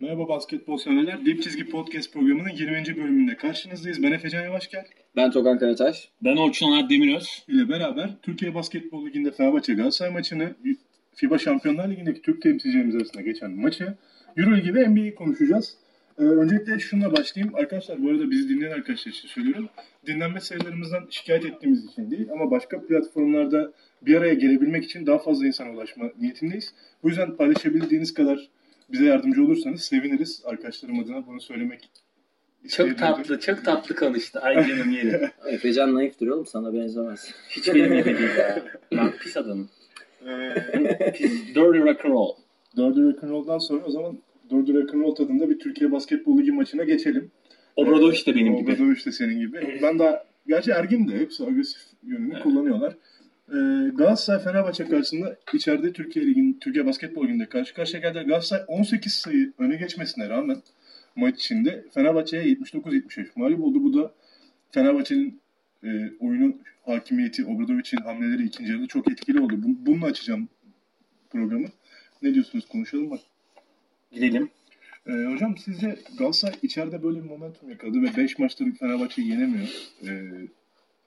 Merhaba basketbol severler. Dip Çizgi Podcast programının 20. bölümünde karşınızdayız. Ben Efecan Yavaşgel Ben Togan Karataş. Ben Orçun Onat Demiröz. ile beraber Türkiye Basketbol Ligi'nde Fenerbahçe Galatasaray maçını, FIBA Şampiyonlar Ligi'ndeki Türk temsilcilerimiz arasında geçen maçı, Euroligi ve NBA'yi konuşacağız. Ee, öncelikle şununla başlayayım. Arkadaşlar bu arada bizi dinleyen arkadaşlar için söylüyorum. Dinlenme sayılarımızdan şikayet ettiğimiz için değil ama başka platformlarda bir araya gelebilmek için daha fazla insana ulaşma niyetindeyiz. Bu yüzden paylaşabildiğiniz kadar bize yardımcı olursanız seviniriz. Arkadaşlarım adına bunu söylemek Çok tatlı, çok tatlı konuştu. Ay canım yerim. Efecan naiftir oğlum sana benzemez. Hiç benim gibi değil ya. Ben pis adamım. Ee, Pis, dirty rock and roll. Dördü rock'n'roll'dan sonra o zaman dördü rock'n'roll tadında bir Türkiye Basketbol Ligi maçına geçelim. Obradoviç de benim gibi. Obradoviç de senin gibi. Ben daha, gerçi Ergin de hepsi agresif yönünü Evet. kullanıyorlar. Ee, Galatasaray Fenerbahçe karşısında içeride Türkiye Ligi'nin Türkiye Basketbol Ligi'nde karşı karşıya geldi. Galatasaray 18 sayı öne geçmesine rağmen maç içinde Fenerbahçe'ye 79-75 mağlup oldu. Bu da Fenerbahçe'nin e, oyunun hakimiyeti, Obradoviç'in hamleleri ikinci yarıda çok etkili oldu. Bu- Bununla açacağım programı. Ne diyorsunuz? Konuşalım mı? Gidelim. Ee, hocam sizce Galatasaray içeride böyle bir momentum yakaladı ve 5 maçtır Fenerbahçe'yi yenemiyor. Ee,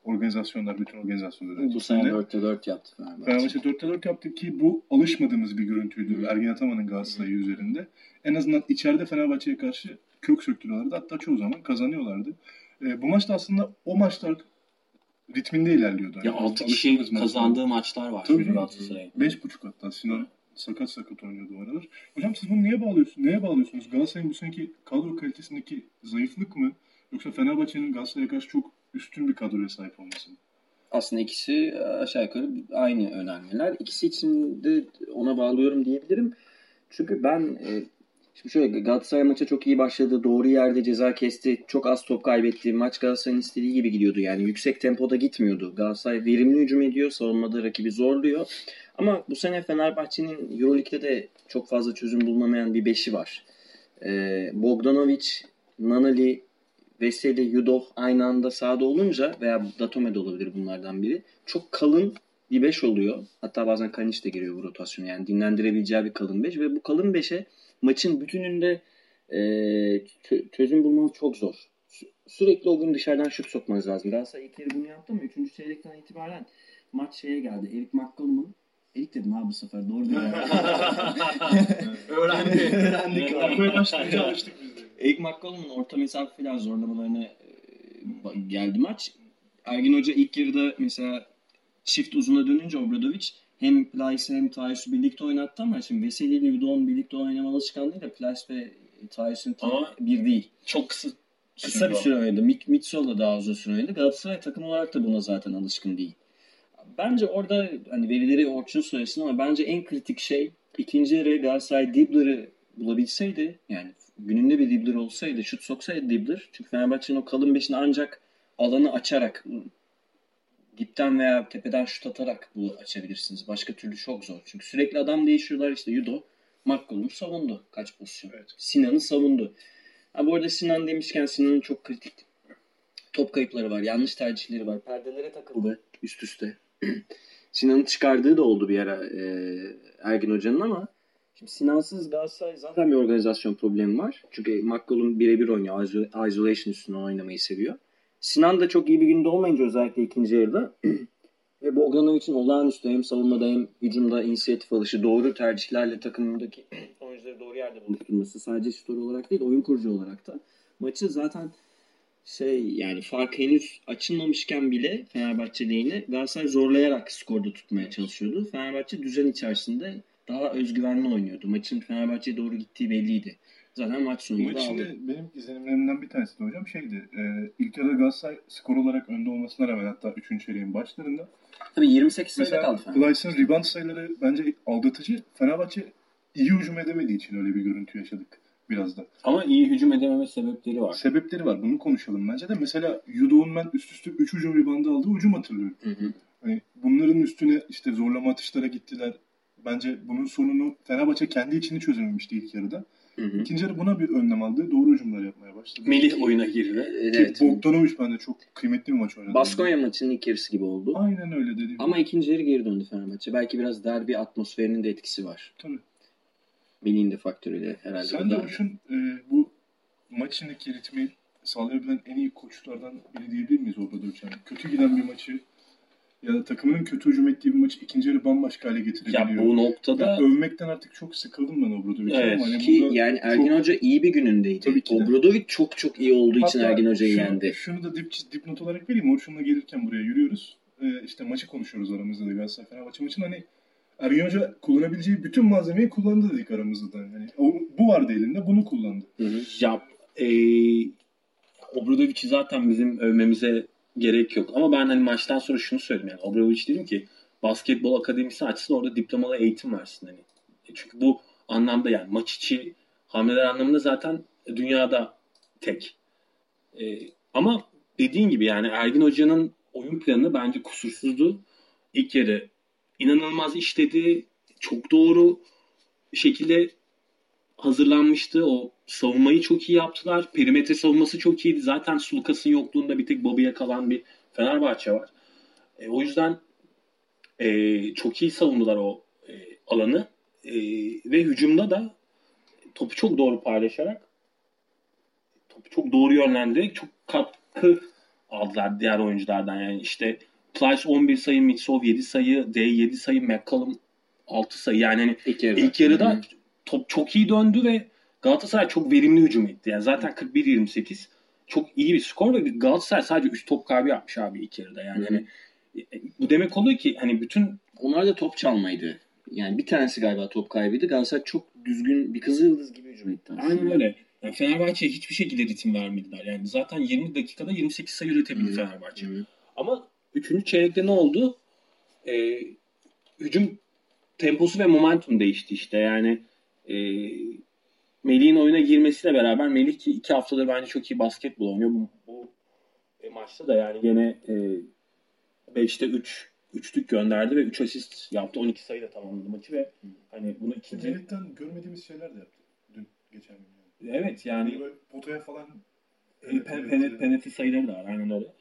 organizasyonlar, bütün organizasyonlar. Bu sene içinde. 4'te 4 yaptı Fenerbahçe. Fenerbahçe 4'te 4 yaptı ki bu alışmadığımız bir görüntüydü Ergin Ataman'ın Galatasaray'ı üzerinde. En azından içeride Fenerbahçe'ye karşı kök söktürüyorlardı. Hatta çoğu zaman kazanıyorlardı. Ee, bu maçta aslında o maçlar ritminde ilerliyordu. Ya Yani 6 kişi kazandığı maçlar var Tabii. Galatasaray'ın. Beş buçuk hatta Sinan sakat sakat oynuyordu o aralar. Hocam siz bunu niye bağlıyorsunuz? Neye bağlıyorsunuz? Galatasaray'ın bu seneki kadro kalitesindeki zayıflık mı? Yoksa Fenerbahçe'nin Galatasaray'a karşı çok üstün bir kadroya sahip olması? Aslında ikisi aşağı yukarı aynı önermeler. İkisi için de ona bağlıyorum diyebilirim. Çünkü ben e, şimdi şöyle Galatasaray maça çok iyi başladı. Doğru yerde ceza kesti. Çok az top kaybetti. Maç Galatasaray'ın istediği gibi gidiyordu. Yani yüksek tempoda gitmiyordu. Galatasaray verimli hücum ediyor. Savunmada rakibi zorluyor. Ama bu sene Fenerbahçe'nin Euroleague'de de çok fazla çözüm bulunamayan bir beşi var. Ee, Bogdanovic, Nanali, Veseli, Yudov aynı anda sahada olunca veya Datome de olabilir bunlardan biri. Çok kalın bir 5 oluyor. Hatta bazen Kaniç de giriyor bu rotasyona. Yani dinlendirebileceği bir kalın 5 ve bu kalın 5'e maçın bütününde e, çö- çözüm bulmanız çok zor. Sü- Sürekli o gün dışarıdan şut sokmanız lazım. Galatasaray ilk kere bunu yaptı ama 3. çeyrekten itibaren maç şeye geldi. Eric McCollum'un Erik dedim ha bu sefer doğru değil. Öğrendi. Öğrendik. Okumaya başlayınca alıştık biz de. Eric McCollum'un orta mesafe falan zorlamalarına e, geldi maç. Ergin Hoca ilk yarıda mesela çift uzuna dönünce Obradovic hem Plyce hem Tyus'u birlikte oynattı ama şimdi Veseli ile Udon birlikte oynama alışkanlığıyla Plyce ve Tyus'un bir değil. Çok kısa. Kısa bir süre oynadı. Mik Mitchell da daha uzun süre oynadı. Galatasaray takım olarak da buna zaten alışkın değil. Bence orada hani verileri Orçun söylesin ama bence en kritik şey ikinci yarı Galatasaray Dibbler'ı bulabilseydi yani gününde bir Dibbler olsaydı şut soksaydı Dibbler çünkü Fenerbahçe'nin o kalın beşini ancak alanı açarak dipten veya tepeden şut atarak bu açabilirsiniz. Başka türlü çok zor. Çünkü sürekli adam değişiyorlar işte Yudo McCollum savundu kaç pozisyon. Evet. Sinan'ı savundu. Ha, bu arada Sinan demişken Sinan'ın çok kritik top kayıpları var. Yanlış tercihleri var. Perdelere takıldı üst üste. Sinan'ın çıkardığı da oldu bir ara e, Ergin Hoca'nın ama şimdi Sinansız Galatasaray zaten bir organizasyon problemi var. Çünkü McCollum birebir oynuyor. iso- Isolation üstünden oynamayı seviyor. Sinan da çok iyi bir günde olmayınca özellikle ikinci yarıda ve Bogdanovic'in olağanüstü hem savunmada hem hücumda inisiyatif alışı doğru tercihlerle takımındaki oyuncuları doğru yerde buluşturması sadece şutör olarak değil oyun kurucu olarak da maçı zaten şey yani fark henüz açılmamışken bile Fenerbahçe lehine Galatasaray zorlayarak skorda tutmaya çalışıyordu. Fenerbahçe düzen içerisinde daha özgüvenli oynuyordu. Maçın Fenerbahçe'ye doğru gittiği belliydi. Zaten maç Bu sonunda maç aldı. içinde benim izlenimlerimden bir tanesi de hocam şeydi. E, ilk yarıda Galatasaray skor olarak önde olmasına rağmen hatta 3. çeyreğin başlarında. Tabii 28 sayıda kaldı. Plyce'ın rebound sayıları bence aldatıcı. Fenerbahçe iyi hücum edemediği için öyle bir görüntü yaşadık biraz da. Ama iyi hücum edememe sebepleri var. Sebepleri var. Bunu konuşalım bence de. Mesela Yudo'nun ben üst üste 3 hücum ribandı aldığı hücum hatırlıyorum. Hı hı. Hani bunların üstüne işte zorlama atışlara gittiler. Bence bunun sonunu Fenerbahçe kendi içini çözememişti ilk yarıda. Hı hı. İkinci yarı buna bir önlem aldı. Doğru hücumlar yapmaya başladı. Melih oyuna girdi. Evet. Bogdanovic bence çok kıymetli bir maç oynadı. Baskonya maçının ilk yarısı gibi oldu. Aynen öyle dediğim. Ama ikinci yarı geri döndü Fenerbahçe. Belki biraz derbi atmosferinin de etkisi var. Tabii. Melih'in de faktörüyle herhalde. Sen de Uç'un e, bu maç içindeki ritmi sağlayabilen en iyi koçlardan biri diyebilir miyiz Obradoviç? Yani kötü giden bir maçı ya da takımının kötü hücum ettiği bir maçı ikinci yarı bambaşka hale getirebiliyor. Ya bu noktada Ya övmekten artık çok sıkıldım ben Obradoviç'e Evet, ama hani Ki yani Ergin çok- Hoca iyi bir günündeydi. Obradovic çok çok iyi olduğu için Hatta Ergin Hoca'yı şunu, yendi. Şunu da dip, dipnot olarak vereyim. Orçun'la gelirken buraya yürüyoruz. Ee, işte maçı konuşuyoruz aramızda da Galatasaray Fenerbahçe maçını. Hani Ergin Hoca kullanabileceği bütün malzemeyi kullandı dedik aramızda da. Yani o, bu vardı elinde bunu kullandı. Hı hı. ya e, Obradovic'i zaten bizim övmemize gerek yok. Ama ben hani maçtan sonra şunu söyledim yani Obradovic dedim ki basketbol akademisi açsın orada diplomalı eğitim versin hani. E, Çünkü bu anlamda yani maç içi hamleler anlamında zaten dünyada tek. E, ama dediğin gibi yani Ergin Hoca'nın oyun planı bence kusursuzdu. İlk yarı inanılmaz işledi. Çok doğru şekilde hazırlanmıştı. O savunmayı çok iyi yaptılar. Perimetre savunması çok iyiydi. Zaten Sulukas'ın yokluğunda bir tek Bobby'ye kalan bir Fenerbahçe var. E, o yüzden e, çok iyi savundular o e, alanı. E, ve hücumda da topu çok doğru paylaşarak topu çok doğru yönlendirerek çok katkı aldılar diğer oyunculardan. Yani işte Plyce 11 sayı, Mitsov 7 sayı, D 7 sayı, McCollum 6 sayı. Yani hani İlk yarıda. İlk yarıda. Top çok iyi döndü ve Galatasaray çok verimli hücum etti. Yani zaten 41-28 çok iyi bir skor ve Galatasaray sadece 3 top kaybı yapmış abi ilk yarıda. Yani hani e, bu demek oluyor ki hani bütün Onlar da top çalmaydı. Yani bir tanesi galiba top kaybıydı. Galatasaray çok düzgün bir kızıl yıldız gibi hücum etti aslında. aynen öyle. Yani Fenerbahçe'ye hiçbir şekilde ritim vermediler. Yani zaten 20 dakikada 28 sayı üretebildi. Fenerbahçe. Hı. Ama 3. çeyrekte ne oldu? Ee, hücum temposu ve momentum değişti işte. Yani e, Melih'in oyuna girmesiyle beraber Melih ki iki haftadır bence çok iyi basketbol oynuyor. Bu, bu e, maçta da yani gene e, 5'te 3 üçlük gönderdi ve 3 asist yaptı. 12 sayıyla tamamladı maçı ve hani bunu ikinci... Melih'ten görmediğimiz şeyler de yaptı dün geçen gün. Yani. Evet yani böyle potaya falan e, pen, pen, penaltı sayıları da var aynen öyle.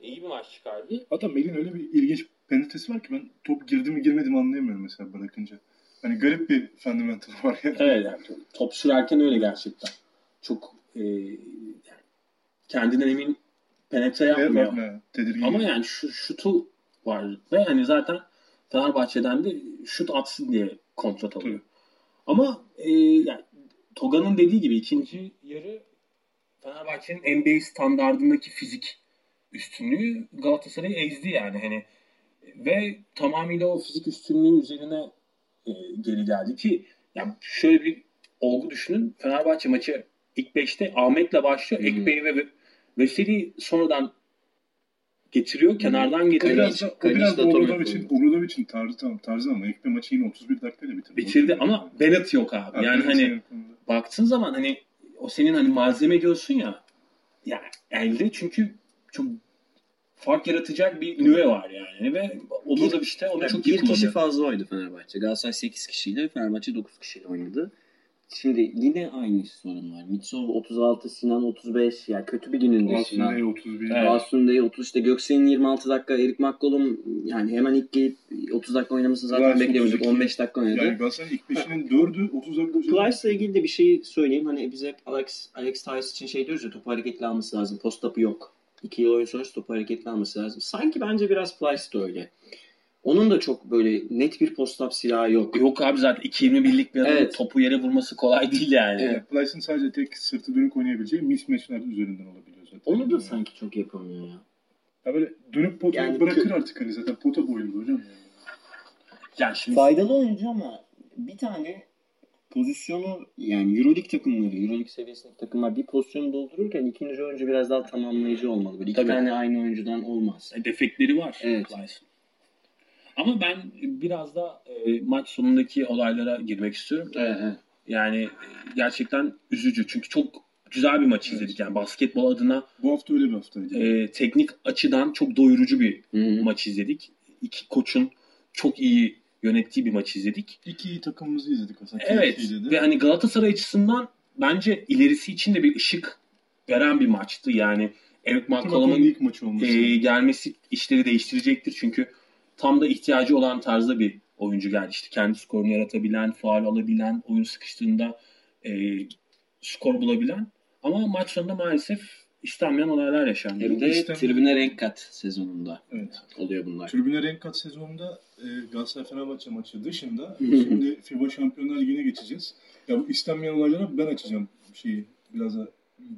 İyi bir maç çıkardı. Hatta Melih'in öyle bir ilginç penaltısı var ki ben top girdi mi girmedi mi anlayamıyorum mesela bırakınca. Hani garip bir fundamental var yani. Evet yani top sürerken öyle gerçekten. Çok e, yani kendinden emin penetre yapmıyor. Tedirgin. Ama yani şu şutu var ve hani zaten Fenerbahçe'den de şut atsın diye kontrat alıyor. Tabii. Ama e, yani Toga'nın dediği gibi ikinci yarı Fenerbahçe'nin NBA standardındaki fizik üstünlüğü Galatasaray'ı ezdi yani hani ve tamamıyla o fizik üstünlüğü üzerine e, geri geldi ki yani şöyle bir olgu düşünün. Fenerbahçe maçı ilk 5'te Ahmet'le başlıyor. Hı. Ekbe'yi ve Veseli sonradan getiriyor. Kenardan getiriyor. biraz da, o biraz da. Obradovic'in, Obradovic'in tarzı, tamam, tarzı ama ilk bir maçı yine 31 dakikayla bitirdi. bitirdi ama Bennett yok abi. Ha, Yani hani konuda. baktığın zaman hani o senin hani malzeme diyorsun ya ya elde çünkü çok fark yaratacak bir nüve var yani ve o Bir- da işte onu Yani çok iyi bir kişi kullanıyor. fazla oynadı Fenerbahçe. Galatasaray 8 kişiyle, Fenerbahçe 9 kişiyle oynadı. Şimdi yine aynı sorun var. Mitsov 36, Sinan 35. Yani kötü bir gününde Sinan. Aslında 31. Evet. Asunde'yi 30 işte Göksel'in 26 dakika, Erik McCollum yani hemen ilk gelip 30 dakika oynamasını zaten beklemiyorduk. 32. 15 dakika oynadı. Yani Galatasaray'ın ilk beşinin 4'ü 30 dakika oynadı. Plyce'la ilgili de bir şey söyleyeyim. Hani biz hep Alex, Alex Tyson için şey diyoruz ya topu hareketli alması lazım. Post up'ı yok. İki yıl oyun sonrası topu hareketli alması lazım. Sanki bence biraz Plyce de öyle. Onun da çok böyle net bir post up silahı yok. Yok abi zaten 2.21'lik bir adamın Evet. topu yere vurması kolay değil yani. Evet. Plyce'ın sadece tek sırtı dönük oynayabileceği mismatchler üzerinden olabiliyor zaten. Onu da Yani. sanki çok yapamıyor ya. Ya böyle dönüp potayı Yani bırakır kö- artık hani zaten pota boyunda hocam yani. Yani şimdi Faydalı oyuncu ama bir tane pozisyonu yani Euroleague takımları, Euroleague seviyesindeki takımlar bir pozisyonu doldururken ikinci oyuncu biraz daha tamamlayıcı olmalı. Böyle iki Tabii. tane aynı oyuncudan olmaz. defekleri var. Evet. Plyce'ın. Ama ben biraz da e, maç sonundaki olaylara girmek istiyorum. Evet, evet. Yani e, gerçekten üzücü. Çünkü çok güzel bir maç Evet. izledik. Yani basketbol adına Bu hafta öyle bir haftaydı. e, teknik açıdan çok doyurucu bir Hı hı. maç izledik. İki koçun çok iyi yönettiği bir maç izledik. İki iyi takımımızı izledik aslında. Evet ve hani Galatasaray açısından bence ilerisi için de bir ışık veren bir maçtı. Yani Eric McCollum'un ilk maçı olması. e, gelmesi işleri değiştirecektir. Çünkü tam da ihtiyacı olan tarzda bir oyuncu geldi. İşte kendi skorunu yaratabilen, faal alabilen, oyun sıkıştığında e, skor bulabilen. Ama maç sonunda maalesef istenmeyen olaylar yaşandı. Hem de İstem- tribüne renk kat sezonunda Evet. oluyor bunlar. Tribüne renk kat sezonunda e, Galatasaray Fenerbahçe maçı dışında şimdi FIBA Şampiyonlar Ligi'ne geçeceğiz. Ya bu istenmeyen olaylara ben açacağım şeyi biraz da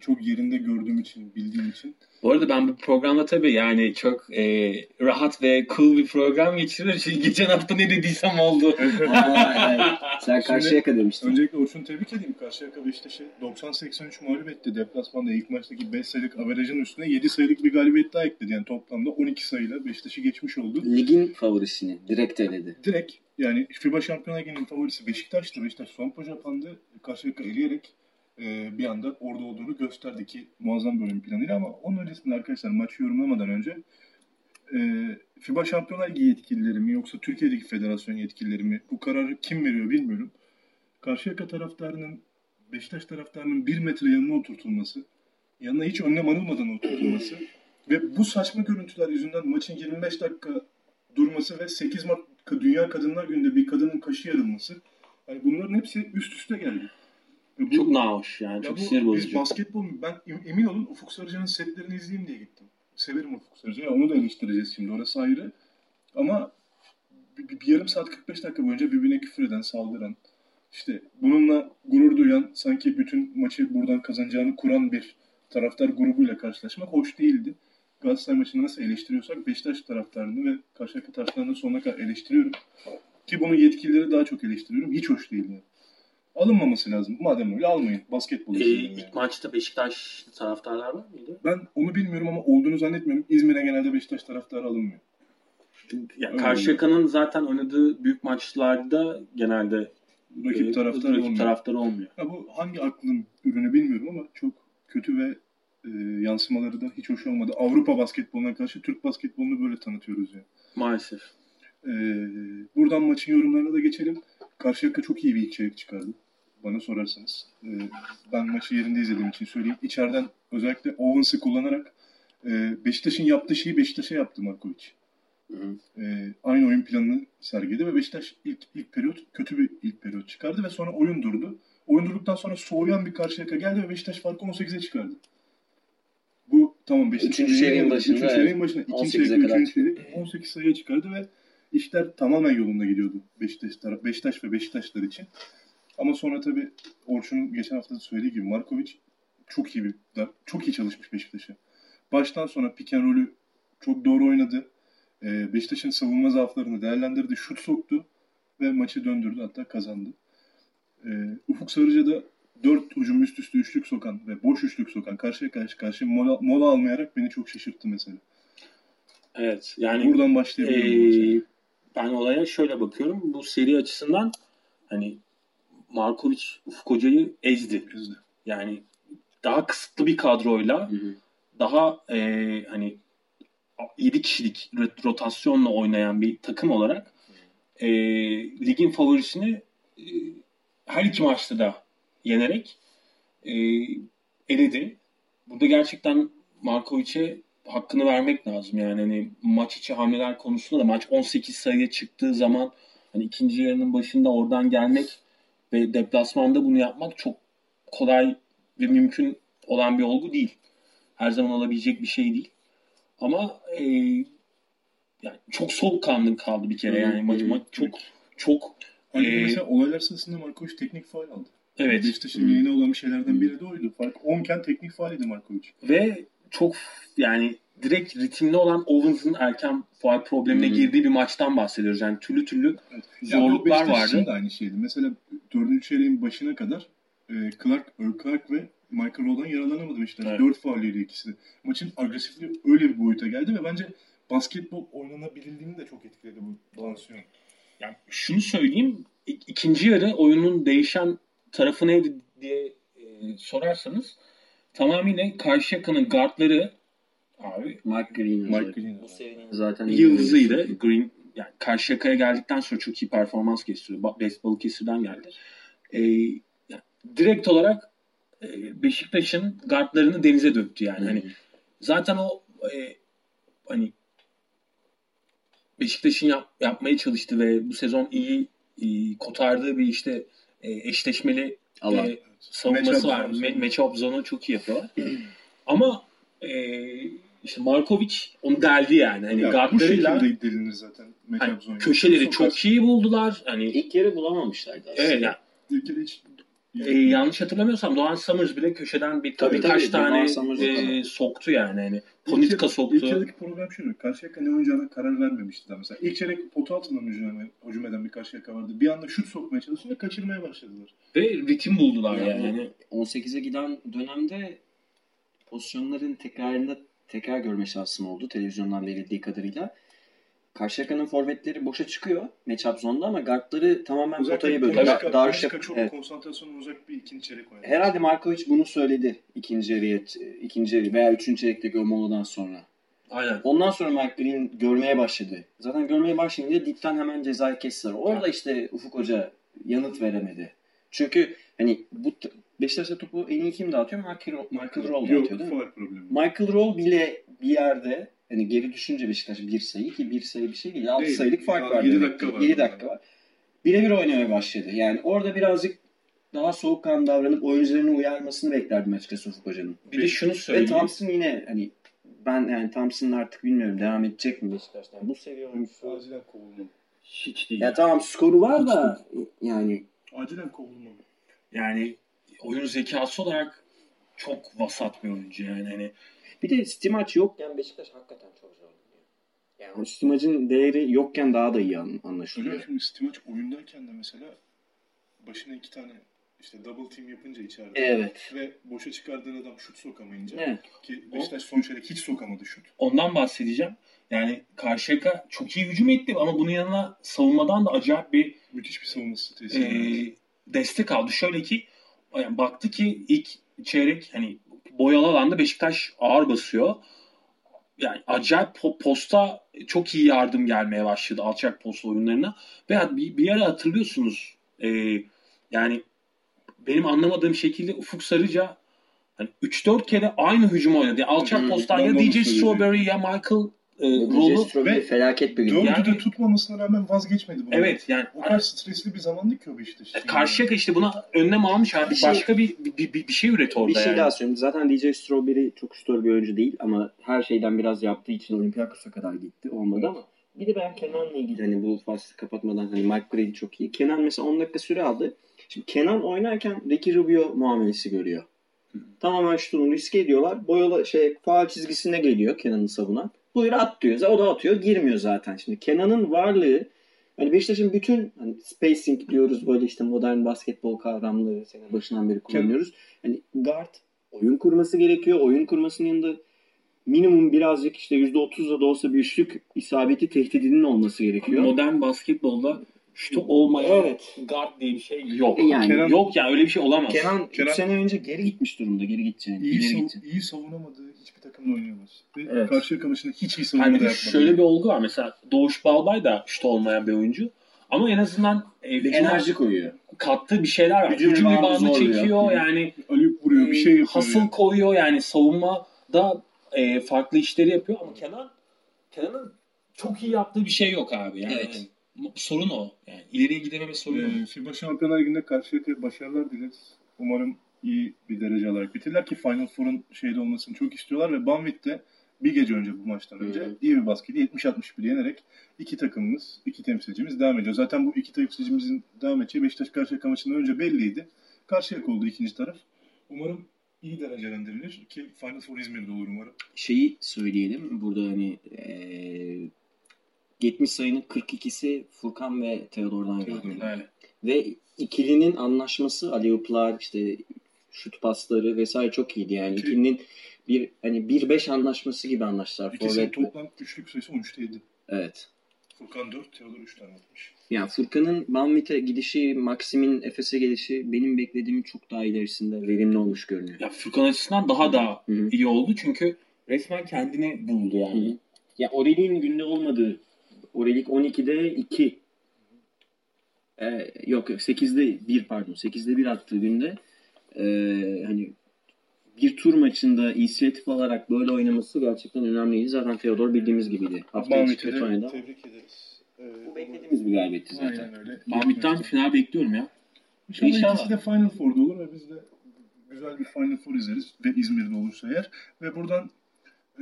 çok yerinde gördüğüm için, bildiğim için. Bu arada ben bu programda tabii yani çok e, rahat ve cool bir program geçiriyorum. Çünkü geçen hafta ne dediysem oldu. Aa, evet. Sen karşıya demiştin. Öncelikle Orçun'u tebrik edeyim. Karşıyaka Beşiktaş'ı 90-83 mağlup etti. Deplasmanda ilk maçtaki 5 sayılık averajın üstüne 7 sayılık bir galibiyet daha ekledi. Yani toplamda 12 sayıyla Beşiktaş'ı geçmiş oldu. Ligin favorisini direkt eledi. Direkt yani FIBA Şampiyonlar Ligi'nin favorisi Beşiktaş'tı. Beşiktaş son Japan'dı. Karşıyaka eleyerek e, bir anda orada olduğunu gösterdi ki muazzam bir oyun planıyla ama onun öncesinde arkadaşlar maçı yorumlamadan önce e, FIBA Şampiyonlar Ligi yetkilileri mi yoksa Türkiye'deki federasyon yetkilileri mi bu kararı kim veriyor bilmiyorum. Karşıyaka taraftarının Beşiktaş taraftarının bir metre yanına oturtulması, yanına hiç önlem alınmadan oturtulması ve bu saçma görüntüler yüzünden maçın 25 dakika durması ve 8 Mart Dünya Kadınlar Günü'nde bir kadının kaşı yarılması. Yani bunların hepsi üst üste geldi. Çok nahoş yani. ya Çok bu sinir biz bozucu. basketbol ben em- emin olun Ufuk Sarıcan'ın setlerini izleyeyim diye gittim. Severim Ufuk Sarıcan'ı. Onu da eleştireceğiz şimdi. Orası ayrı. Ama bir, bir- bir yarım saat 45 dakika boyunca birbirine küfür eden, saldıran, işte bununla gurur duyan, sanki bütün maçı buradan kazanacağını kuran bir taraftar grubuyla karşılaşmak hoş değildi. Galatasaray maçını nasıl eleştiriyorsak Beşiktaş taraftarını ve Karşıyaka taraftarını sonuna kadar eleştiriyorum. Ki bunu yetkilileri daha çok eleştiriyorum. Hiç hoş değil yani. Alınmaması lazım. Madem öyle almayın. Basketbol Ee, izleyin yani. ilk maçta Beşiktaşlı taraftarlar var mıydı? Ben onu bilmiyorum ama olduğunu zannetmiyorum. İzmir'e genelde Beşiktaş taraftarı alınmıyor. Ya Karşıyaka'nın zaten oynadığı büyük maçlarda genelde Rakip e, taraftarı rakip olmuyor. taraftarı olmuyor. Ya bu hangi aklın ürünü bilmiyorum ama çok kötü ve e, yansımaları da hiç hoş olmadı. Avrupa basketboluna karşı Türk basketbolunu böyle tanıtıyoruz ya. Maalesef. E, buradan maçın yorumlarına da geçelim. Karşıyaka çok iyi bir ilk çeyrek çıkardı. Bana sorarsanız. E, ben maçı yerinde izlediğim için söyleyeyim. İçeriden özellikle Owens'ı kullanarak e, Beşiktaş'ın yaptığı şeyi Beşiktaş'a yaptı Markovic. E, aynı oyun planını sergiledi ve Beşiktaş ilk, ilk periyot kötü bir ilk periyot çıkardı ve sonra oyun durdu. Oyun durduktan sonra soğuyan bir karşıyaka geldi ve Beşiktaş farkı 18'e çıkardı. Bu tamam Beşiktaş'ın Üçüncü yeni- başında, üçüncü çeyreğin başında ikinci 18'e çeyrek, kadar üçüncü çeyrek 18 sayıya çıkardı ve işler tamamen yolunda gidiyordu Beşiktaş taraf, Beşiktaş ve Beşiktaşlar için. Ama sonra tabii Orçun'un geçen hafta da söylediği gibi Markovic çok iyi bir çok iyi çalışmış Beşiktaş'a. Baştan sona pick and roll'ü çok doğru oynadı. Ee, Beşiktaş'ın savunma zaaflarını değerlendirdi, şut soktu ve maçı döndürdü hatta kazandı. Ee, Ufuk Sarıca da 4 hücum üst üste üçlük sokan ve boş üçlük sokan karşıya karşı karşı mola, mola almayarak beni çok şaşırttı mesela. Evet. Yani Buradan başlayabilirim. Ee, ben olaya şöyle bakıyorum. Bu seri açısından hani Markovic Ufuk Hoca'yı ezdi. Ezdi. Yani daha kısıtlı bir kadroyla Hı hı. daha e, hani 7 kişilik rot- rotasyonla oynayan bir takım olarak e, ligin favorisini e, her iki maçta da yenerek e, eledi. Burada gerçekten Markovic'e hakkını vermek lazım. Yani hani maç içi hamleler konusunda da maç 18 sayıya çıktığı zaman hani ikinci yarının başında oradan gelmek ve deplasmanda bunu yapmak çok kolay ve mümkün olan bir olgu değil. Her zaman olabilecek bir şey değil. Ama e, yani çok soğukkanlı kaldı bir kere. Yani maç, maç çok çok Hani Ee, mesela olaylar sırasında Markovic teknik faul aldı. evet Beşiktaş'ın yeni olan şeylerden biri de oydu. Fark 10 iken teknik faul idi Markovic. ve çok yani direkt ritimli olan Owens'ın erken faul problemine Hı. girdiği bir maçtan bahsediyoruz. Yani türlü türlü Evet. Zorluklar Ya vardı. de aynı şeydi. Mesela 4. çeyreğin başına kadar e, Clark, Earl Clark ve Michael Roll'dan yaralanamadı Beşiktaş. Evet. 4 faullüydü ikisi de. Maçın agresifliği öyle bir boyuta geldi ve bence basketbol oynanabilirliğini de çok etkiledi bu lansiyonu. yani şunu söyleyeyim ik- ikinci yarı oyunun değişen tarafı neydi diye e, sorarsanız tamamıyla Karşıyaka'nın guardları abi Mike Green. Mike özellikle. Green. Bu serinin zaten yıldızıydı. Green yani Karşıyaka'ya geldikten sonra çok iyi performans gösteriyor. Ba- Baseball kesirden geldi. Ee, yani direkt olarak e, Beşiktaş'ın guardlarını denize döktü yani. Hani zaten o e, hani Beşiktaş'ın yap, yapmaya çalıştı ve bu sezon iyi, iyi kotardığı bir işte e, eşleşmeli Allah. e, savunması Matchup var. Me- Matchup zone'u çok iyi yapıyorlar. Ama e, işte Markovic onu deldi yani. Hani Ya, bu guardlarıyla şekilde delinir zaten hani köşeleri çok iyi buldular. Hani İlk yarı bulamamışlardı aslında. evet yani İlk kere hiç e, yanlış hatırlamıyorsam Doğan Summers bile köşeden bir Tabii, birkaç tabii, tane e, soktu yani. Hani İlk Ponitka yarı- İlk soktu. yarıdaki problem şuydu. Karşıyaka ne oynayacağına karar vermemişti daha mesela. İlk çeyrek potu altından hücum, hücum eden bir Karşıyaka vardı. Bir anda şut sokmaya çalışıyor ve kaçırmaya başladılar. Ve ritim buldular yani. Yani Hani 18'e giden dönemde pozisyonların tekrarında tekrar görme şansım oldu televizyondan verildiği kadarıyla. Karşıyaka'nın forvetleri boşa çıkıyor matchup zonda ama guardları tamamen Özellikle potayı bölüyor. Konuşka, Da- Darüşşak- Konuşka çok evet. konsantrasyonu uzak bir ikinci çeyrek oynadı. Herhalde Markovic bunu söyledi ikinci yarıya, ikinci yarı veya üçüncü çeyrekteki o moladan sonra. aynen. Ondan sonra Mark Green görmeye başladı. Zaten görmeye başlayınca dipten hemen cezayı kestiler. Orada işte Ufuk Hoca yanıt veremedi. Çünkü hani bu Beşiktaş'ta topu en iyi kim dağıtıyor? Michael, Michael Roll Yok, dağıtıyor değil mi? problemi. Michael Roll bile bir yerde hani geri düşünce Beşiktaş bir sayı ki bir sayı bir şey değil. 6 Değil. sayılık fark var. yedi demek dakika ki. var. Yedi dakika var. Birebir oynamaya başladı. Yani orada birazcık daha soğukkanlı davranıp oyuncularını uyarmasını beklerdim açıkçası Ufuk Hoca'nın. Bir de şunu Ve söyleyeyim. Thompson yine hani ben yani Thompson'ın artık bilmiyorum devam edecek mi Beşiktaş'tan. Bu seviye oyuncusu. Acilen kovulmalı. Hiç değil. Ya tamam skoru var da yani Acilen kovulmalı. Yani oyun zekası olarak çok vasat bir oyuncu yani. Hani bir de Stimaç yokken Beşiktaş hakikaten çok zor. Yani o Stimaç'ın değeri yokken daha da iyi an- anlaşılıyor. Hocam şimdi Stimaç oyundayken de mesela başına iki tane işte double team yapınca içeride Evet. ve boşa çıkardığın adam şut sokamayınca Evet. ki Beşiktaş son çeyrek hiç sokamadı şut. ondan bahsedeceğim. Yani Karşıyaka çok iyi hücum etti ama bunun yanına savunmadan da acayip bir Müthiş bir savunması e, tesisi. destek aldı. Şöyle ki yani baktı ki ilk çeyrek hani boyalı alanda Beşiktaş ağır basıyor. Yani acayip po- posta çok iyi yardım gelmeye başladı alçak posta oyunlarına. Ve bir, bir ara hatırlıyorsunuz e, yani benim anlamadığım şekilde Ufuk Sarıca hani 3-4 kere aynı hücum oynadı. Yani alçak Hı hı. posttan Ben ya de onu DJ. Strawberry ya Michael e. Strawberry ve felaket bir gün. Dördü yani- de tutmamasına rağmen vazgeçmedi. bundan. Evet yani O kadar stresli bir zamandı ki o Beşiktaş. için. Karşıyaka işte buna önlem almış artık Bir şey- başka bir, bir, bir, bir şey üret orada Bir şey yani. daha söyleyeyim. Zaten DJ Strawberry çok şutör bir oyuncu değil ama her şeyden biraz yaptığı için Olympiakos'a kadar gitti. Olmadı ama bir de ben Kenan'la ilgili hani bu faslı kapatmadan hani Mike Gray çok iyi. Kenan mesela 10 dakika süre aldı. Şimdi Kenan oynarken Ricky Rubio muamelesi görüyor. Tamamen şutunu riske ediyorlar. Boyalı şey faal çizgisine geliyor Kenan'ı savunan. Buyur at diyor. O da atıyor. Girmiyor zaten. Şimdi Kenan'ın varlığı hani Beşiktaş'ın bütün hani spacing diyoruz böyle işte modern basketbol kavramları sene başından beri kullanıyoruz. Hani guard oyun kurması gerekiyor. Oyun kurmasının yanında minimum birazcık işte %30'la da olsa bir üçlük isabeti tehdidinin olması gerekiyor. Modern basketbolda şutu olmayan Evet. guard diye bir şey yok. Yani Kenan- Yok yani öyle bir şey olamaz. Kenan 3 Kenan- sene önce geri gitmiş durumda. Geri gideceğini. iyi, ileri sav- gideceğini. iyi savunamadığı hiçbir takımla oynayamaz. Ve Evet. Karşıyaka maçında hiç iyi Yani savunma bir da yapmadı. şöyle bir olgu var. Mesela Doğuş Balbay da şut olmayan bir oyuncu. Ama en azından e, hücuma Enerji koyuyor. kattığı bir şeyler var. Hücum zorluyor. çekiyor. Yani Alüp vuruyor bir e, şey yapıyor. Hasıl yani. koyuyor yani savunmada e, farklı işleri yapıyor ama Kenan Kenan'ın çok iyi yaptığı bir şey yok abi. Yani Evet. Sorun o. Yani ileriye gidememe sorunu o. Ee, FIBA Şampiyonlar Ligi'nde Karşıyaka'ya başarılar dileriz. Umarım iyi bir derece alarak bitirler ki Final Four'un şeyde olmasını çok istiyorlar ve Banvit de bir gece önce bu maçtan önce Hı. iyi bir basketi 70-61 yenerek iki takımımız, iki temsilcimiz devam ediyor. Zaten bu iki temsilcimizin devam edeceği Beşiktaş Karşıyaka maçından önce belliydi. Karşıyaka oldu ikinci taraf. Umarım iyi derecelendirilir ki Final Four İzmir'de olur umarım. Şeyi söyleyelim. Burada hani eee 70 sayının 42'si Furkan ve Theodor'dan geldi. Ve ikilinin anlaşması Aliyuplar işte şut pasları vesaire çok iyiydi yani. Ki- İkilinin bir hani 1-5 anlaşması gibi anlaştılar. İkisinin Forvet- toplam üçlük sayısı 13'te 7. Evet. Furkan 4, Teodor 3 tane atmış. Yani Furkan'ın Banvit'e gidişi, Maxim'in Efes'e gelişi benim beklediğimin çok daha ilerisinde verimli olmuş görünüyor. Ya Furkan açısından daha da iyi oldu çünkü resmen kendini buldu yani. Hı hı. Ya Aurelie'nin günde olmadığı Aurelik 12'de 2 ee, yok yok 8'de 1 pardon 8'de 1 attığı günde ee, hani bir tur maçında inisiyatif alarak böyle oynaması gerçekten önemliydi. Zaten Theodor bildiğimiz gibiydi. Hafta içi Mahmut'u kötü da oynadı. tebrik ederiz. Ee, Bu beklediğimiz bir galibiyetti zaten. Aynen öyle. Mahmut'tan final bekliyorum ya. İnşallah, İnşallah. ikisi de Final Four'da olur ve biz de güzel bir Final Four izleriz ve İzmir'de olursa eğer. Ve buradan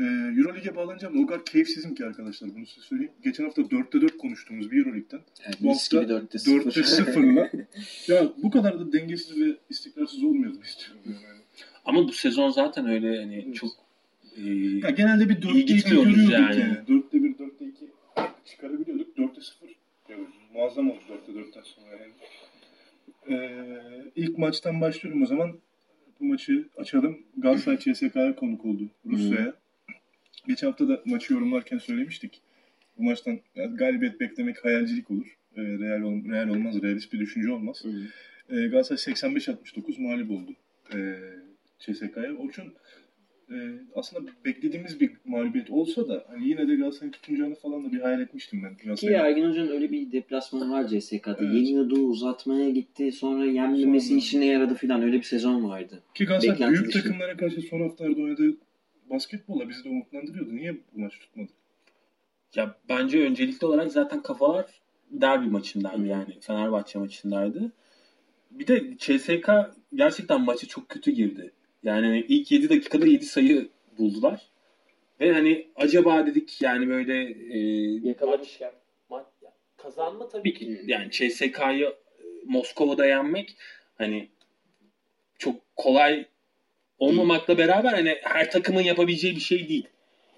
e, Euroleague'e bağlanacağım. O kadar keyifsizim ki arkadaşlar bunu size söyleyeyim. Geçen hafta 4'te 4 konuştuğumuz bir Euroleague'den Evet, Bu hafta 4'te 0. 4'te 0'la ya bu kadar da dengesiz ve istikrarsız olmayalım istiyorum. Yani. Ama bu sezon zaten öyle hani Evet. çok e, Ya genelde bir 4'te 2 gitmiyoruz görüyorduk yani. yani. 4'te 1, 4'te 2 çıkarabiliyorduk. 4'te 0 yani muazzam oldu 4'te 4'ten sonra yani. Ee, ilk maçtan başlıyorum o zaman. Bu maçı açalım. Galatasaray CSK'ya konuk oldu Rusya'ya. Geçen hafta da maçı yorumlarken söylemiştik. Bu maçtan galibiyet beklemek hayalcilik olur. Ee, real, ol, real olmaz, realist bir düşünce olmaz. Ee, Galatasaray 85-69 mağlup oldu ee, CSK'ya. O için e, aslında beklediğimiz bir mağlubiyet olsa da hani yine de Galatasaray'ın tutunacağını falan da bir hayal etmiştim ben. Ki Galatasaray'ın. Ergin Hoca'nın öyle bir deplasmanı var CSK'da. Evet. Yeniyordu, uzatmaya gitti, sonra yenmemesi Sonra- işine yaradı filan. Öyle bir sezon vardı. Ki Galatasaray beklenti büyük takımlara karşı son haftalarda oynadığı basketbolla bizi de umutlandırıyordu. Niye bu maç tutmadı? Ya bence öncelikli olarak zaten kafalar derbi maçındaydı yani. Fenerbahçe maçındaydı. Bir de CSK gerçekten maça çok kötü girdi. Yani ilk 7 dakikada 7 sayı buldular. Ve hani acaba dedik yani böyle e, Yakalamışken. maç kazanma tabii ki yani CSK'yı e, Moskova'da yenmek hani çok kolay olmamakla beraber hani her takımın yapabileceği bir şey değil.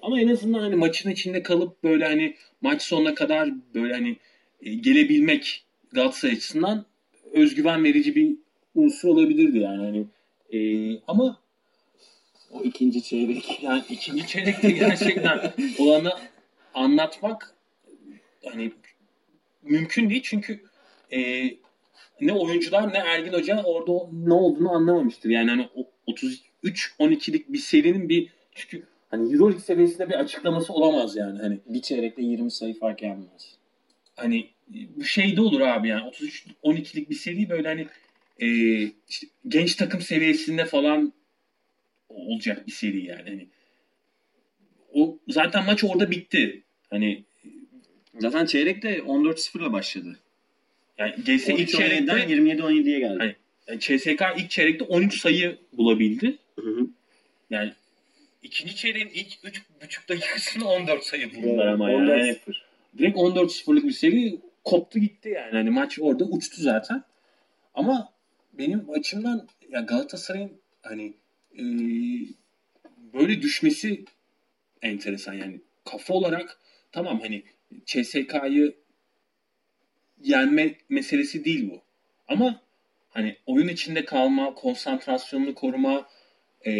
Ama en azından hani maçın içinde kalıp böyle hani maç sonuna kadar böyle hani e, gelebilmek Galatasaray açısından özgüven verici bir unsur olabilirdi yani hani e, ama O ikinci çeyrek. yani ikinci çeyrekte gerçekten olanı anlatmak hani mümkün değil çünkü e, ne oyuncular ne Ergin Hoca orada ne olduğunu anlamamıştır. Yani hani o 33-12'lik bir serinin bir çünkü hani Euroleague seviyesinde bir açıklaması olamaz yani. Hani Bir çeyrekte 20 sayı fark yenmez. hani bu şey de olur abi yani 33-12'lik bir seri böyle hani e, işte genç takım seviyesinde falan olacak bir seri yani. Hani o zaten maç orada bitti. Hani Zaten çeyrekte 14-0'la başladı. yani GS ilk çeyrekte 27-17'ye geldi. Hani- CSK ilk çeyrekte 13 sayı bulabildi. Hı hı. Yani ikinci çeyreğin ilk 3,5 dakikasında 14 sayı buldular ama yani. 14-0. Yani direkt 14-0'lık bir seri koptu gitti yani. Hani maç orada uçtu zaten. Ama benim açımdan ya Galatasaray'ın hani e, böyle düşmesi enteresan yani. Kafa olarak tamam hani CSK'yı yenme meselesi değil bu. Ama hani oyun içinde kalma, konsantrasyonunu koruma, e,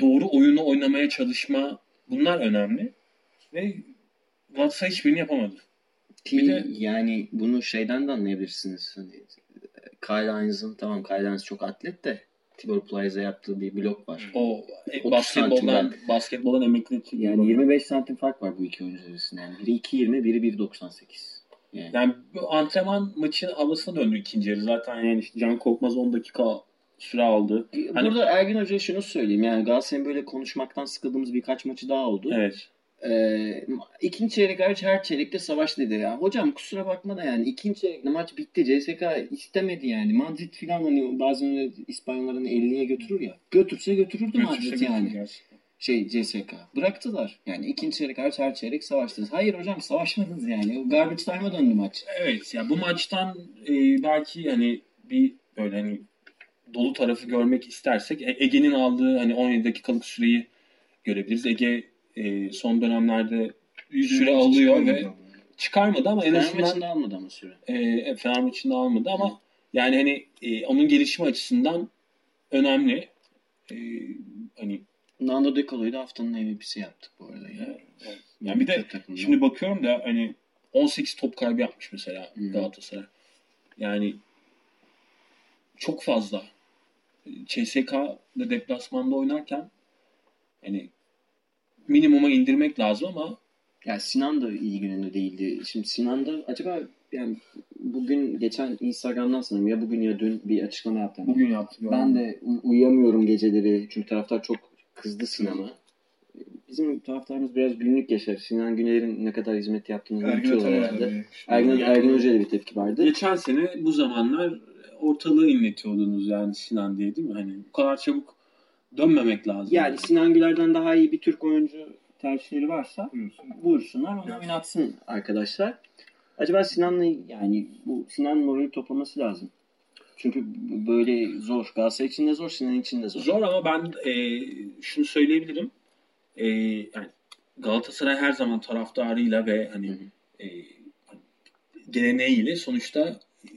doğru oyunu oynamaya çalışma bunlar önemli. Ve Galatasaray hiçbirini yapamadı. Ki Bir de- yani bunu şeyden de anlayabilirsiniz. Hani Kyle Hines'ın tamam Kyle Hines çok atlet de Tibor Plyce'a yaptığı bir blok var. O e, 30 basketboldan basketboldan emekli Yani 25 santim fark var bu iki oyuncu arasında. Yani biri 2.20, biri 1.98. Yani Yani bu antrenman maçın havasına döndü ikinci yarı. Zaten yani işte Can Korkmaz 10 dakika süre aldı. Hani- Burada Ergin Hoca'ya şunu söyleyeyim. Yani Galatasaray'ın böyle konuşmaktan sıkıldığımız birkaç maçı daha oldu. Evet. Ee, ikinci çeyrek hariç her çeyrekte savaş dedi ya. Hocam kusura bakma da yani ikinci çeyrekte maç bitti. CSK istemedi yani. Madrid falan hani bazen öyle İspanyolların 50'ye götürür ya. Götürse götürürdü Madrid yani. gerçekten. Şey CSK. Bıraktılar. Yani ikinci çeyrek hariç her çeyrek savaştınız. Hayır hocam savaşmadınız yani. O Garbage time'a döndü maç. Evet ya bu maçtan e, belki hani bir böyle hani dolu tarafı görmek istersek E- Ege'nin aldığı hani 17 dakikalık süreyi görebiliriz. Ege e, son dönemlerde süre alıyor ve çıkarmadı ama en Fener azından maçında almadı ama süre. e, evet, Fener maçında almadı ama yani hani e, onun gelişimi açısından önemli. E, hani Nando De Colo'yu da haftanın MVP'si yaptık bu arada. Yani. Evet, evet. Yani bir de takımda. Şimdi bakıyorum da hani 18 top kaybı yapmış mesela Hı. Galatasaray. Yani çok fazla. CSK'da deplasmanda oynarken hani minimuma indirmek lazım ama Ya Sinan da iyi gününde değildi. Şimdi Sinan da acaba yani bugün geçen Instagram'dan sanırım ya bugün ya dün bir açıklama yaptım. Bugün yaptım. Ben de uy- uyuyamıyorum geceleri çünkü taraftar çok kızdı Sinan'a. Bizim taraftarımız biraz günlük yaşar. Sinan Güner'in ne kadar hizmet yaptığını unutuyorlar herhalde. Ergin, Ergin Hoca'ya da bir tepki vardı. Geçen sene bu zamanlar ortalığı inletiyordunuz yani Sinan diye değil mi? Hani bu kadar çabuk dönmemek lazım. Yani Sinan Güler'den daha iyi bir Türk oyuncu tercihleri varsa Buyursun. buyursunlar onu oynatsın arkadaşlar. Acaba Sinan'la yani bu Sinan morali toplaması lazım. Çünkü böyle zor. Galatasaray için de zor, Sinan için de zor. Zor ama ben e, şunu söyleyebilirim. E, yani Galatasaray her zaman taraftarıyla ve hani Hı hı. e, geleneğiyle sonuçta e,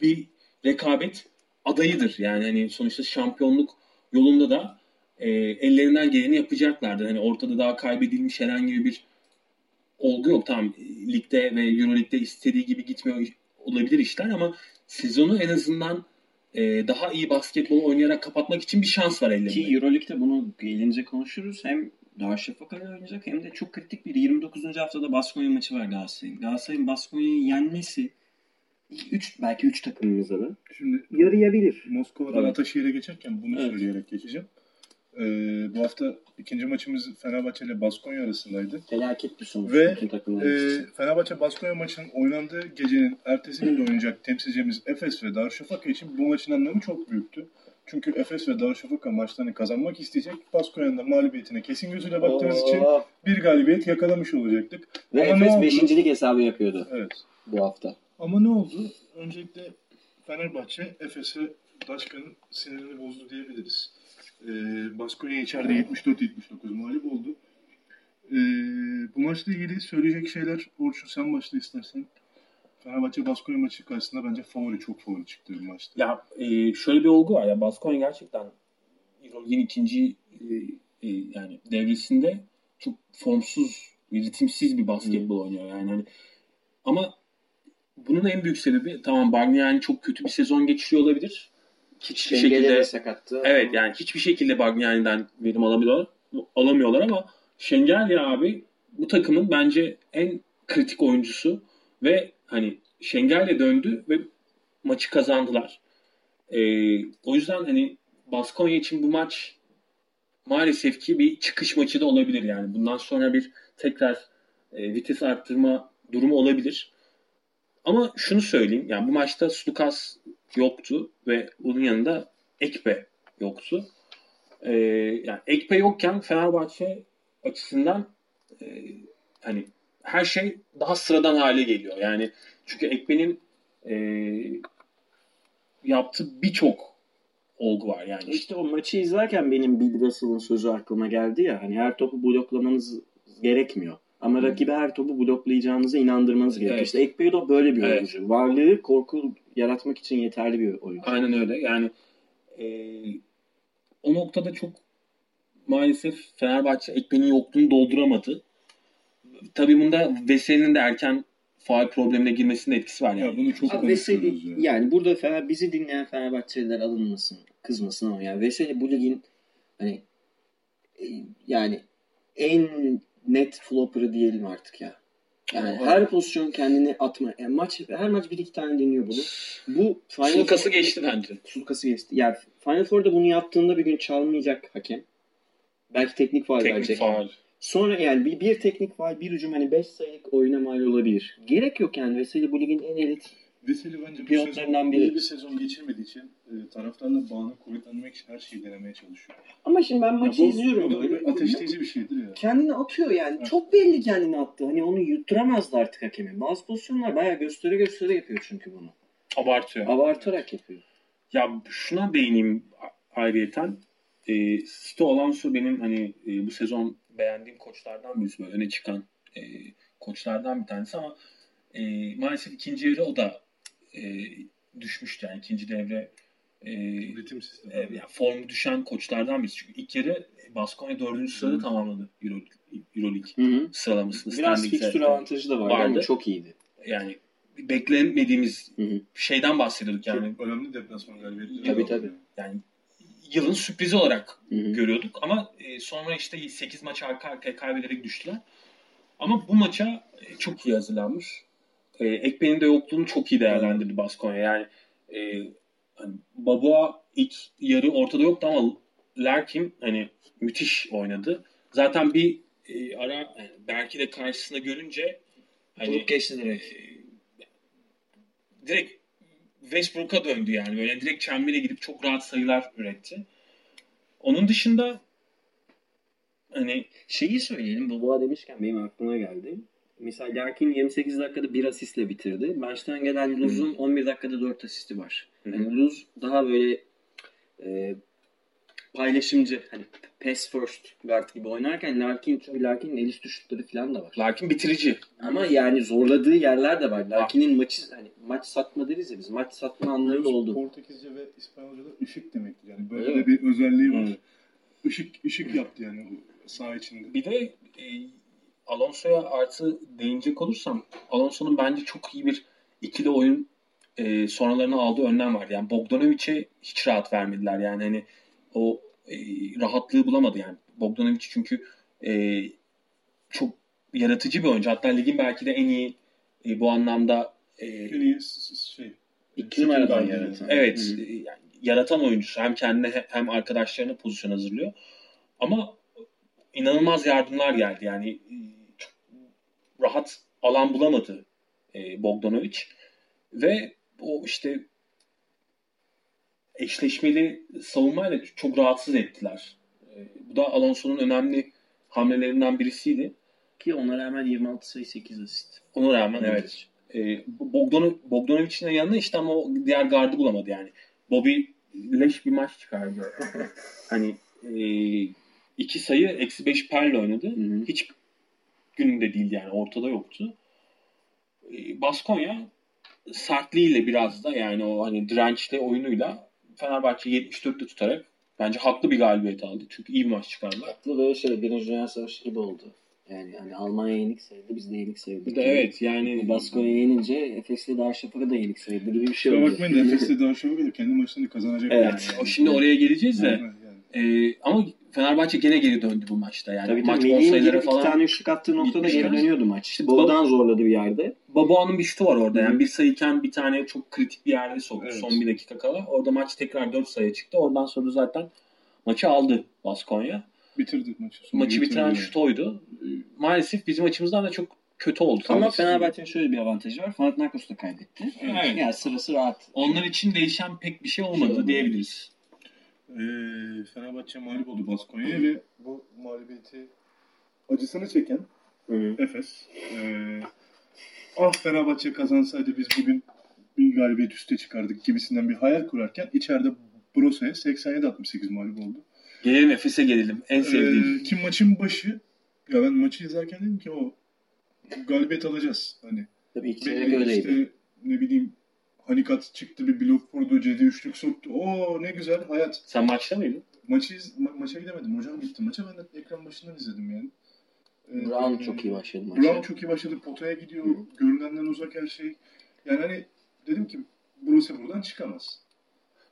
bir rekabet adayıdır. Yani hani sonuçta şampiyonluk yolunda da e, ellerinden geleni yapacaklardır. Hani ortada daha kaybedilmiş herhangi bir olgu yok. Tamam ligde ve Euroleague'de istediği gibi gitmiyor olabilir işler ama sezonu en azından e, daha iyi basketbol oynayarak kapatmak için bir şans var ellerinde. Ki Euroleague'de bunu gelince konuşuruz. Hem Darüşşafaka'yla oynayacak hem de çok kritik bir 29. haftada Baskonya maçı var Galatasaray'ın. Galatasaray'ın Baskonya'yı yenmesi 3 belki 3 takımımıza da Şimdi yarayabilir. Moskova'dan Evet. Ataşehir'e geçerken bunu Evet. söyleyerek geçeceğim. Ee, bu hafta ikinci maçımız Fenerbahçe ile Baskonya arasındaydı. Felaket bir sonuç Ve, için. Fenerbahçe Baskonya maçının oynandığı gecenin ertesi günde oynayacak temsilcimiz Efes ve Darüşşafaka için bu maçın anlamı çok büyüktü. Çünkü Efes ve Darüşşafaka maçlarını kazanmak isteyecek. Baskonya'nın da mağlubiyetine kesin gözüyle baktığımız için Oo. bir galibiyet yakalamış olacaktık. Ve Ama Efes oldu? 5. hesabı yapıyordu Evet. bu hafta. Ama ne oldu? Öncelikle Fenerbahçe Efes'e Daşkan'ın sinirini bozdu diyebiliriz. Ee, Baskonya içeride 74-79 mağlup oldu. Ee, bu maçla ilgili söyleyecek şeyler Orçun sen başla istersen. Fenerbahçe Baskonya maçı karşısında bence favori çok favori çıktı bir maçtı. Ya e, şöyle bir olgu var ya Baskonya gerçekten Euroleague'in ikinci e, e, yani devresinde çok formsuz, ve ritimsiz bir basketbol oynuyor yani hani ama bunun en büyük sebebi tamam Bargnani çok kötü bir sezon geçiriyor olabilir. Hiçbir Şengeli şekilde de sakattı. Evet yani hiçbir şekilde Bargnani'den verim alamıyorlar, alamıyorlar ama Şengelya abi bu takımın bence en kritik oyuncusu ve hani Şengelya döndü ve maçı kazandılar. Ee, o yüzden hani Baskonya için bu maç maalesef ki bir çıkış maçı da olabilir yani. Bundan sonra bir tekrar e, vites arttırma durumu olabilir. Ama şunu söyleyeyim yani bu maçta Slukas yoktu ve bunun yanında Ekpe yoktu. Ee, yani Ekpe yokken Fenerbahçe açısından e, hani her şey daha sıradan hale geliyor. Yani çünkü Ekpe'nin e, yaptığı birçok olgu var yani. İşte o maçı izlerken benim Bill Russell'ın sözü aklıma geldi ya. Hani her topu bloklamanız gerekmiyor. Ama rakibi her topu bloklayacağınıza inandırmanız gerekiyor. Evet. İşte Ekpedo böyle bir Evet. oyuncu. Varlığı korku yaratmak için yeterli bir oyuncu. Aynen öyle. Yani e, o noktada çok maalesef Fenerbahçe Ekmen'in yokluğunu dolduramadı. Tabii bunda Veseli'nin de erken faal problemine girmesinin etkisi var yani. Ya bunu çok Abi Veseli, ya. yani burada Fener, bizi dinleyen Fenerbahçeliler alınmasın, kızmasın ama yani Veseli bu ligin hani e, yani en net flopper'ı diyelim artık ya. Yani Ama- her pozisyon kendini atma. Yani maç her maç bir iki tane deniyor bunu. Bu Final Sulukası geçti bence. Sulukası geçti. Yani Final Four'da bunu yaptığında bir gün çalmayacak hakem. Belki teknik faul Teknik verecek. faal. Sonra yani bir, bir teknik faul, bir hücum hani 5 sayılık oyuna mal olabilir. Gerek yok yani. Veseli bu ligin en elit Veseli bence Pilotlarından sezon biri. bir sezon geçirmediği için e, taraftarla bağını kuvvetlendirmek için her şeyi denemeye çalışıyor. Ama şimdi ben Ya maçı bu, izliyorum bu böyle. bir ateşleyici bir şeydir ya. Kendini atıyor yani. Evet. Çok belli kendini attı. Hani onu yutturamazdı artık hakemin. Bazı pozisyonlar bayağı göstere göstere yapıyor çünkü bunu. Abartıyor. Abartarak yapıyor. Ya şuna değineyim ayrıyeten. E, Sito Alonso benim hani e, bu sezon beğendiğim koçlardan birisi böyle öne çıkan e, koçlardan bir tanesi ama e, maalesef ikinci yarı o da e, düşmüştü yani ikinci devre e, Ritimsiz. e, yani formu düşen koçlardan birisi. Çünkü ilk yarı Baskonya dördüncü sırada tamamladı Euro, Euroleague sıralamasını. Biraz fikstür avantajı da vardı, ama Vardı. çok iyiydi. Yani beklemediğimiz Hı hı. şeyden bahsediyorduk yani. Çok önemli deplasman galibiyetleri. Tabii, tabii. Yani yılın sürprizi olarak Hı hı. görüyorduk ama e, sonra işte 8 maç arka arkaya kaybederek düştüler. Ama bu maça e, çok iyi hazırlanmış. E, Ekmen'in de yokluğunu çok iyi değerlendirdi Baskonya. Yani e, hani Babua ilk yarı ortada yoktu ama Larkin hani müthiş oynadı. Zaten bir e, ara yani Berk'i de karşısında görünce hani Vurup geçti direkt. e, direkt Westbrook'a döndü yani. Böyle direkt çembere gidip çok rahat sayılar üretti. Onun dışında hani Şeyi söyleyelim. Boboa demişken benim aklıma geldi. Mesela Larkin 28 dakikada bir asistle bitirdi. Maçtan gelen Luz'un 11 dakikada 4 asisti var. Yani Luz daha böyle e, paylaşımcı hani pass first guard gibi oynarken Larkin çünkü Larkin'in el üstü şutları falan da var. Larkin bitirici. Ama yani zorladığı yerler de var. Larkin'in maçı hani maç satma deriz ya biz. Maç satma anları da oldu. Portekizce ve İspanyolca'da ışık demektir. Yani böyle Evet. de bir özelliği var. Işık ışık yaptı yani o saha içinde. Bir de e, Alonso'ya artı değinecek olursam Alonso'nun bence çok iyi bir ikili oyun e, sonralarına aldığı önlem var. Yani Bogdanovic'e hiç rahat vermediler. Yani hani o e, rahatlığı bulamadı yani. Bogdanovic çünkü e, çok yaratıcı bir oyuncu. Hatta ligin belki de en iyi e, bu anlamda e, En iyi şey. İki numaradan yaratan. Evet, Hı. e, yani yaratan oyuncusu hem kendine he- hem arkadaşlarına pozisyon hazırlıyor. Ama inanılmaz yardımlar geldi. Yani e, çok rahat alan bulamadı e, Bogdanovic ve o işte eşleşmeli savunmayla çok rahatsız ettiler. E, bu da Alonso'nun önemli hamlelerinden birisiydi. Ki ona rağmen 26 sayı 8 asist. Ona rağmen evet. E, Bogdano, Bogdanovic'in yanına işte ama o diğer gardı bulamadı yani. Bobby leş bir maç çıkardı. hani e, iki sayı eksi beş perle oynadı. Hı hı. Hiç gününde değildi yani ortada yoktu. E, Baskonya sertliğiyle biraz da yani o hani dirençli oyunuyla Fenerbahçe 74'te tutarak bence haklı bir galibiyet aldı. Çünkü iyi bir maç çıkardılar. Haklı böyle şey Birinci Dünya Savaşı gibi oldu. Yani hani Almanya yenik sayıldı biz de yenik sayıldık. Bir de evet yani Baskonya yenince Efes'le Darüşşafaka da yenik sayıldı gibi bir şey oldu. bakmayın da Efes'te daha şov kendi maçlarını kazanacak. evet o şimdi oraya geleceğiz de Yani, yani. e, ama Fenerbahçe gene geri döndü bu maçta yani. Tabii maç tabii Melih'in sayıları girip iki falan. tane üçlük attığı noktada geri dönüyordu maç. İşte Boğdan zorladı bir yerde. Baba'nın bir şutu var orada. Yani bir sayıyken bir tane çok kritik bir yerde soktu. Evet. Son bir dakika kala. Orada maç tekrar 4 sayı çıktı. Oradan sonra zaten maçı aldı Baskonya. Bitirdik maçı. Sonra Maçı bitiren bitirdi. şut oydu. Maalesef bizim açımızdan da çok kötü oldu. Ama. Fenerbahçe'nin şöyle bir avantajı var. Panathinaikos da kaybetti. Evet. Yani sırası rahat. Onlar için değişen pek bir şey olmadı olmadı. diyebiliriz. Ee, Fenerbahçe mağlup oldu Baskonya'ya ve bu mağlubiyeti acısını çeken Efes. Ee, ah Fenerbahçe kazansaydı biz bugün bir galibiyet üste çıkardık gibisinden bir hayal kurarken içeride Brosa'ya 87-68 mağlup oldu. Gelelim Efes'e gelelim. En sevdiğim. Ee, ki maçın başı ya ben maçı izlerken dedim ki o galibiyet alacağız. Hani Tabii ilk öyleydi. işte ne bileyim Hanikat çıktı bir blok vurdu, Cedi üçlük soktu. Oo ne güzel hayat. Sen maçta mıydın? Maçı iz- ma- maça gidemedim. Hocam gitti maça. Ben de ekran başından izledim yani. Ee, Brown e, çok iyi başladı maça. Brown çok iyi başladı. Potaya gidiyor. Görünenden uzak her şey. Yani hani dedim ki Bruce buradan çıkamaz.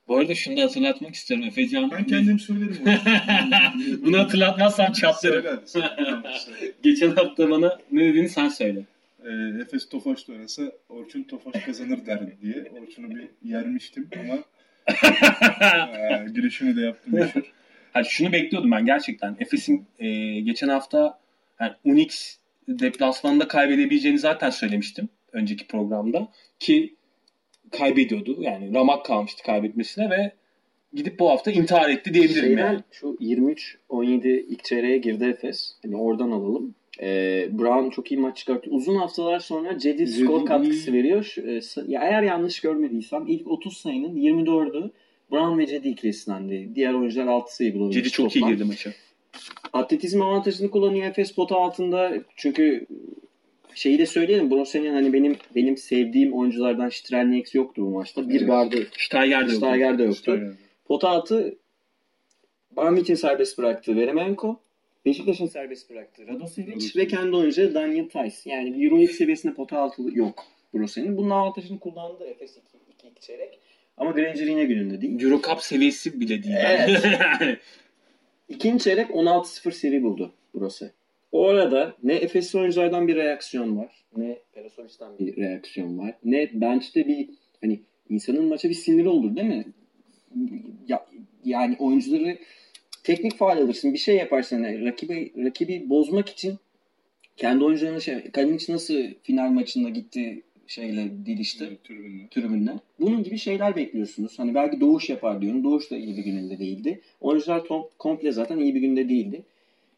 Bu arada şunu da hatırlatmak istiyorum. Efecan. Ben kendim söylerim onu. Bunu hatırlatmazsam çatlarım. Söyle hadi, söyle. Tamam, söyle. Geçen hafta bana ne dediğini sen söyle. Ee, Efes Tofaş da oynasa Orçun Tofaş kazanır der diye. Orçun'u bir yermiştim ama ee, gülüşünü de yaptım meşhur. Hani şunu bekliyordum ben gerçekten. Efes'in e, geçen hafta yani Unix deplasmanda kaybedebileceğini zaten söylemiştim önceki programda ki kaybediyordu. Yani ramak kalmıştı kaybetmesine ve gidip bu hafta intihar etti diyebilirim Şeyden yani. şu 23-17 ilk çeyreğe girdi Efes. Hani oradan alalım. Ee, Brown çok iyi maç çıkarttı. Uzun haftalar sonra Cedi skor katkısı veriyor. Şu, e, ya eğer yanlış görmediysem ilk 30 sayının 24'ü Brown ve Cedi ikilesindendi. Diğer oyuncular 6 sayı bulabilmiş. Cedi çok iyi girdi maça. Atletizm avantajını kullanıyor Efes pota altında. Çünkü şeyi de söyleyelim. Brose'nin hani benim benim sevdiğim oyunculardan Strelnieks yoktu bu maçta. Bir Evet. gardı Steiger de yok. Steiger de yoktu. Yani. Pota altı Bambic'in serbest bıraktığı Veremenko. Beşiktaş'ın serbest bıraktığı Radosevic ve kendi oyuncu Daniel Tice. Yani bir Euroleague seviyesinde pota altı yok Brose'nin. Bunun avantajını kullandı Efes 2 2 çeyrek. Ama Granger yine gününde değil. Euro Cup seviyesi bile değil. Evet. Yani. İkinci çeyrek 16-0 seri buldu Brose. O arada ne Efesli oyunculardan bir reaksiyon var. Ne Perasovic'den bir reaksiyon var. Ne bench'te bir hani insanın maça bir siniri olur değil mi? Ya, yani oyuncuları teknik faal alırsın. Bir şey yaparsın. Yani rakibi, rakibi bozmak için kendi oyuncularına şey Kalinic nasıl final maçında gitti şeyle didişti Tribünle. tribünden. Bunun gibi şeyler bekliyorsunuz. Hani belki Doğuş yapar diyorum. Doğuş da iyi bir gününde değildi. Oyuncular tom, komple zaten iyi bir günde değildi.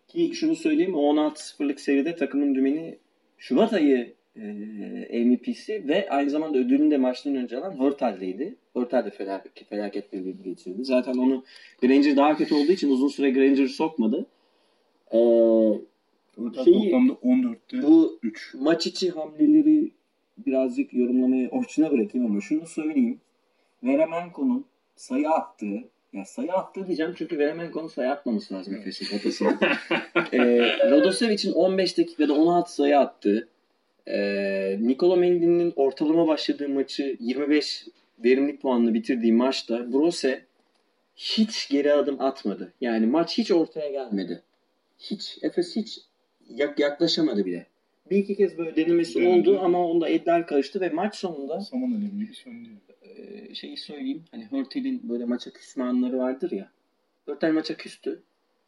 Ki şunu söyleyeyim o 16-0'lık seride takımın dümeni Şubat ayı e, MVP'si ve aynı zamanda ödülünü de maçtan önce alan Hörtel'deydi. Hörtel de felaket, felaket bir bir geçirdi. Zaten onu Granger daha kötü olduğu için uzun süre Granger'ı sokmadı. Ee, Şeyi- toplamda 14'te bu 3. maç içi hamleleri birazcık yorumlamayı Orçun'a bırakayım ama şunu söyleyeyim. Veremenko'nun sayı attığı, ya sayı attığı diyeceğim çünkü Veremenko'nun sayı atmaması lazım Efes'in kafasına. e, Rodosevic'in 15 dakikada 16 sayı attığı, e, Nikola Mendin'in ortalama başladığı maçı 25 verimlilik puanla bitirdiği maçta Brose hiç geri adım atmadı. Yani maç hiç ortaya gelmedi. Hiç. Efes hiç yak- yaklaşamadı bile. Bir iki kez böyle denemesi Denedi. oldu ama onda eller karıştı ve maç sonunda Saman gibi söndü. e, şeyi söyleyeyim. Hani Hörtel'in böyle maça küsme anları vardır ya. Hörtel maça küstü.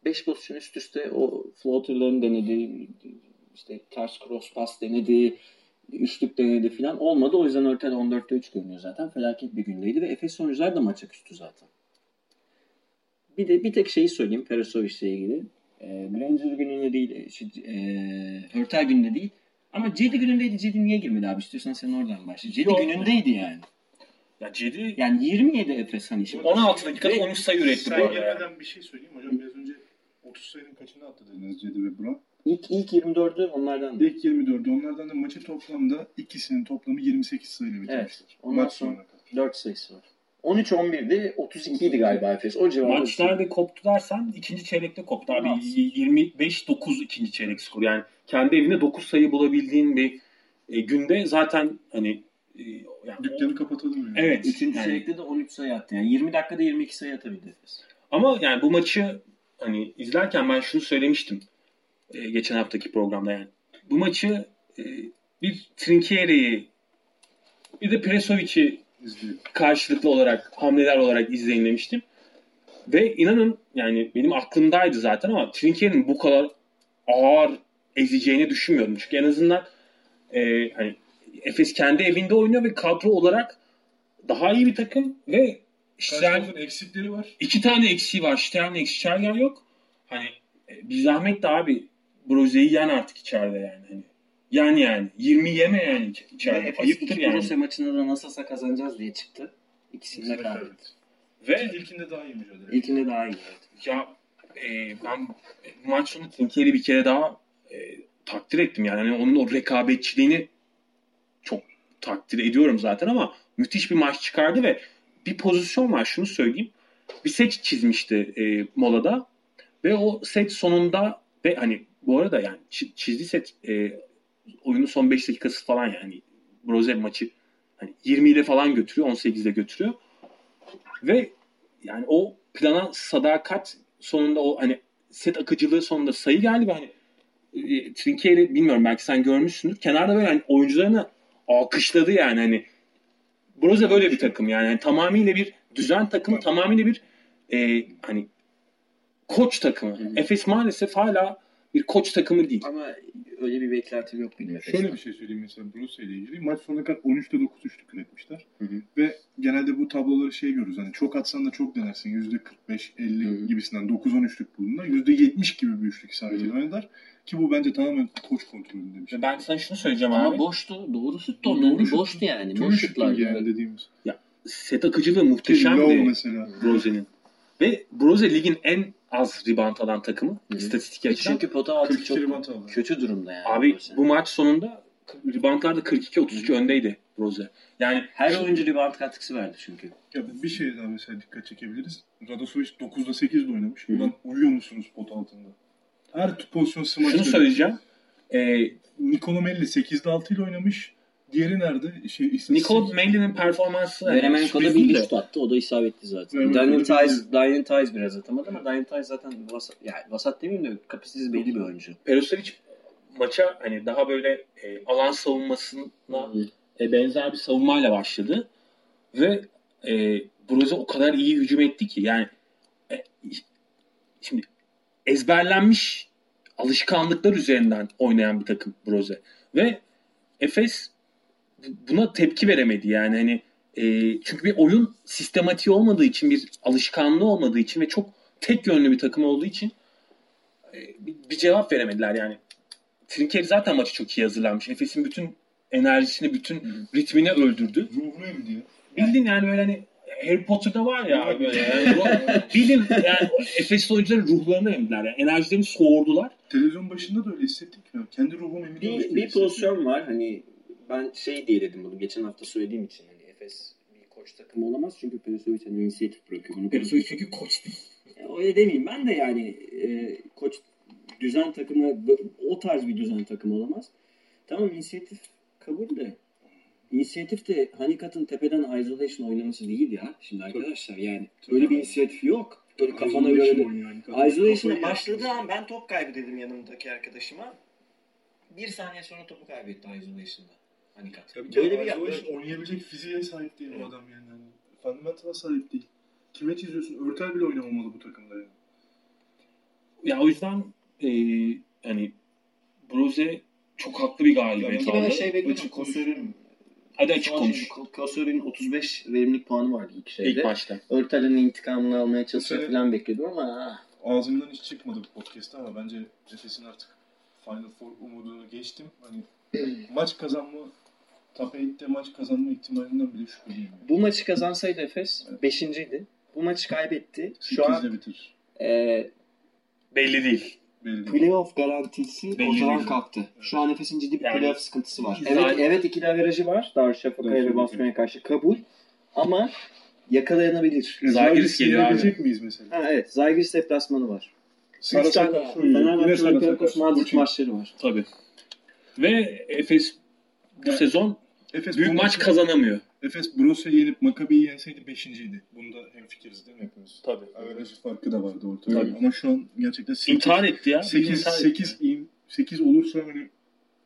5 pozisyon üst üste o floater'larını denedi. İşte ters cross pass denedi. Üçlük denedi falan. Olmadı. O yüzden Hörtel 14'te 3 görünüyor zaten. Felaket bir gündeydi ve Efes oyuncular da maça küstü zaten. Bir de bir tek şeyi söyleyeyim Perasovic'le ilgili. E, Granger gününde değil, e, şey, e, Hörtel gününde değil. Ama Cedi günündeydi. Cedi niye girmedi abi? İstiyorsan sen oradan başla. Cedi Yok. günündeydi yani. Ya Cedi Yani 27 Efes hani şimdi. 16 dakikada 13 sayı üretti bu Sen arada. gelmeden bir şey söyleyeyim hocam. Biraz önce 30 sayının kaçını attı dediniz Cedi ve Burak. İlk, ilk 24'ü onlardan da. İlk 24'ü. Onlardan da maçı toplamda ikisinin toplamı 28 sayıyla bitirmişler. Ondan Maç sonra- sonuna kadar. 4 sayısı var. 13-11'di, 32 idi galiba Efes. O civarda. Maç nerede koptu dersen ikinci çeyrekte koptu abi. Nasıl? 25-9 ikinci çeyrek skoru. Yani kendi evinde 9 sayı bulabildiğin bir e, günde zaten hani e, yani Dükkanı kapatalım. Yani. Evet. Üçüncü yani- çeyrekte de 13 sayı attı. Yani 20 dakikada 22 sayı atabildi Efes. Ama yani bu maçı hani izlerken ben şunu söylemiştim e, geçen haftaki programda yani. Bu maçı e, bir Trinkiere'yi bir de Presovic'i karşılıklı olarak hamleler olarak izleyin demiştim. Ve inanın yani benim aklımdaydı zaten ama Trinkier'in bu kadar ağır ezeceğini düşünmüyordum. Çünkü en azından e, hani Efes kendi evinde oynuyor ve kadro olarak daha iyi bir takım ve Stern, eksikleri var. iki tane eksiği var. Stern eksi Şerger yok. Hani e, bir zahmet de abi Broze'yi yen artık içeride yani. Hani, yen yani. 20 yeme yani iç- Ve içeride. Efes Ayıptır yani. Borussia maçında da nasılsa kazanacağız diye çıktı. İkisini de kaybetti. Evet. Ve İlkinde daha iyi mücadele. İlkinde daha iyi. Evet. Ya e, ben bu maç sonu Tinker'i bir kere daha e, takdir ettim yani. Hani onun o rekabetçiliğini çok takdir ediyorum zaten ama müthiş bir maç çıkardı ve bir pozisyon var şunu söyleyeyim. Bir set çizmişti e, molada ve o set sonunda ve hani bu arada yani çi- çizdiği set e, oyunun son 5 dakikası falan yani Broze maçı hani 20 ile falan götürüyor 18 ile götürüyor ve yani o plana sadakat sonunda o hani set akıcılığı sonunda sayı geldi ve hani e, Trinkieri bilmiyorum belki sen görmüşsündür. Kenarda böyle hani oyuncularını alkışladı yani hani Broze böyle bir takım yani, yani tamamıyla bir düzen takımı tamamıyla bir e, hani koç takımı. Hı hı. Efes maalesef hala bir koç takımı değil. Ama öyle bir beklentim yok benim Efes'ten. Şöyle bir şey söyleyeyim mesela Borussia ile ilgili. Maç sonuna kadar 13'te 9 üçlük üretmişler. Hı hı. Ve genelde bu tabloları şey görürüz. Hani çok atsan da çok denersin. %45-50 Hı hı. gibisinden 9-10 üçlük bulunlar. %70 gibi bir üçlük isabetiyle oynadılar. Ki bu bence tamamen koç kontrolünde bir şey. Ben sana şunu söyleyeceğim Ama abi. boştu. Doğru şut da Doğru onların. şut. Boştu yani. Boş şutlar. yani dediğimiz. Set akıcılığı muhteşemdi. Low mesela. Broze'nin. Ve Broze ligin en az rebound alan takımı. Hı. İstatistik açıdan. Çünkü pota altı 42 çok kötü durumda yani. Abi Brose. bu maç sonunda reboundlarda 42-32 öndeydi Broze. Yani Her oyuncu rebound katkısı verdi çünkü. Ya bir şey daha mesela dikkat çekebiliriz. Radosovic 9'da 8'de oynamış. Hı hı. Ulan uyuyor musunuz pot altında? Her pozisyon smaç. şunu söyleyeceğim. Ee, Nikola Melli 8'de 6 ile oynamış. Diğeri nerede? Şey, istatistik- Nicole Manley'nin performansı hani Veremenko'da bir şut attı. O da isabetli zaten. Daniel Tice, Daniel Tice biraz atamadı ama Daniel Tice zaten vasat, yani vasat demeyeyim de kapasitesi belli bir oyuncu. Perosovic maça hani daha böyle e, alan savunmasına e, benzer bir savunmayla başladı ve e, Broze o kadar iyi hücum etti ki yani e, şimdi ezberlenmiş alışkanlıklar üzerinden oynayan bir takım Broze ve Efes buna tepki veremedi yani hani e, çünkü bir oyun sistematiği olmadığı için bir alışkanlığı olmadığı için ve çok tek yönlü bir takım olduğu için e, bir, bir cevap veremediler yani. Trinkeri zaten maçı çok iyi hazırlanmış. Efes'in bütün enerjisini, bütün ritmini öldürdü. Ruhunu emdi. Bildin yani böyle hani Harry Potter'da var ya böyle yani. Bildin yani o Efes'li oyuncuların ruhlarını emdiler yani. Enerjilerini soğurdular. Televizyon başında da öyle hissettik ya. Kendi ruhum emdi. Bir, bir pozisyon var hani ben şey diye dedim bunu geçen hafta söylediğim için hani Efes bir koç takımı olamaz çünkü Perisovic hani inisiyatif bırakıyor. Bunu Perosovic çünkü koç değil. Ya Öyle demeyeyim ben de yani e, koç düzen takımı o tarz bir düzen takımı olamaz. Tamam inisiyatif kabul de inisiyatif de Hanikat'ın tepeden isolation oynaması değil ya şimdi arkadaşlar yani öyle bir inisiyatif yok. Böyle kafana göre de. Isolation'a başladığı an ben top kaybı dedim yanımdaki arkadaşıma. Bir saniye sonra topu kaybetti Isolation'da. Hanikat. Tabii ki Böyle bir Isolation oynayabilecek fiziğe sahip değil o adam yani. yani. Fundamental'a sahip değil. Kime çiziyorsun? Örtel bile oynamamalı bu takımda yani. Ya o yüzden e, hani Broze çok haklı bir galibiyet Tamam. aldı. ben şey konuş. Kosör'ün Hadi açık konuş. Kosör'ün 35 verimlilik puanı vardı ilk şeyde. İlk maçta. Örtel'in intikamını almaya Bu sene- falan bekliyordum ama ah, Ağzımdan hiç çıkmadı bu podcast'ta ama bence Efes'in artık Final Four umudunu geçtim. Hani maç kazanma Top 8'te maç kazanma ihtimalinden bile şüpheliyim. Bu maçı kazansaydı Efes 5.'ydi. Bu maçı kaybetti. Şu an 8'de bitirir. e, Belli değil. Belli playoff garantisi Belli ortadan kalktı. Şu an Efes'in ciddi bir Yani- playoff sıkıntısı var. Zaten- Evet evet ikili averajı var. Darüşşafaka'ya ve. Basma'ya karşı kabul. Ama yakalanabilir. Zalgiris geliyor abi. Miyiz mesela? Ha, evet. Zalgiris deplasmanı var. Yine Fenerbahçe Olympiakos. Madrid maçları var. Tabii. Ve Efes bu Evet. sezon Efes büyük bu maç kazanamıyor. Efes Brosya'yı yenip Maccabi'yi yenseydi 5.ydi. Bunda hemfikiriz değil mi hepimiz? Tabii. Averaj farkı da vardı ortada. Tabii. Ama şu an gerçekten 8, İntihar etti ya. 8, İntihar etti. 8, 8 olursa hani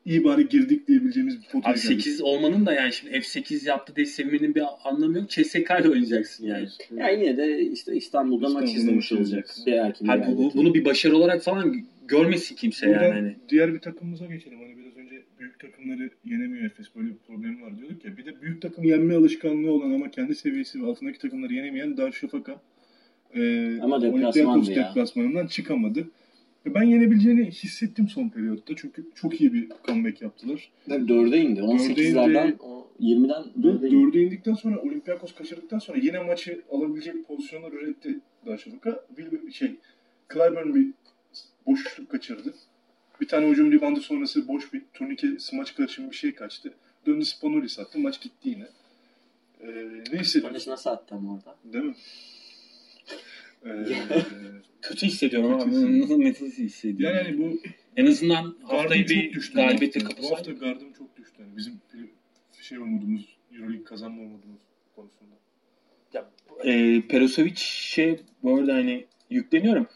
iyi bari girdik diyebileceğimiz bir potaya Abi 8 olmanın da yani şimdi F8 yaptı diye sevinmenin bir anlamı yok. CSK ile oynayacaksın yani. Ya yine de işte İstanbul'da maç İstanbul'da izlemiş maç olacak. Bir erken Hani bu- bunu bir başarı olarak falan görmesin kimse Buradan yani. Hani. diğer bir takımımıza geçelim. Hani biraz önce büyük takımları yenemiyor Efes. Böyle bir problemi var diyorduk ya. Bir de büyük takım yenme alışkanlığı olan ama kendi seviyesi ve altındaki takımları yenemeyen Darüşşafaka e, Ama ya. deplasmanından çıkamadı. Ve ben yenebileceğini hissettim son periyotta. Çünkü çok iyi bir comeback yaptılar. Tabii dörde indi. 18'lerden indi. o 20'den Ve dörde indi. dörde indikten sonra Olympiakos kaçırdıktan sonra yine maçı alabilecek pozisyonlar üretti Darüşşafaka. Bir şey, Clyburn bir boşluk kaçırdı. Bir tane hücum ribandı sonrası boş bir turnike smaç karışımı bir şey kaçtı. Döndü Spanulis attı. Maç gitti yine. Ee, ne hissediyorsun? Barış nasıl attı ama orada? Değil mi? Ee, Kötü hissediyorum Kötü ama nasıl nefes hissediyorum. yani hani bu en azından haftayı bir düştü. galibiyetle bu hafta. Bu kapasaydı. hafta gardım çok düştü. Yani bizim şey umudumuz, Euroleague kazanma umudumuz konusunda. e, Perosovic'e bu arada hani yükleniyorum.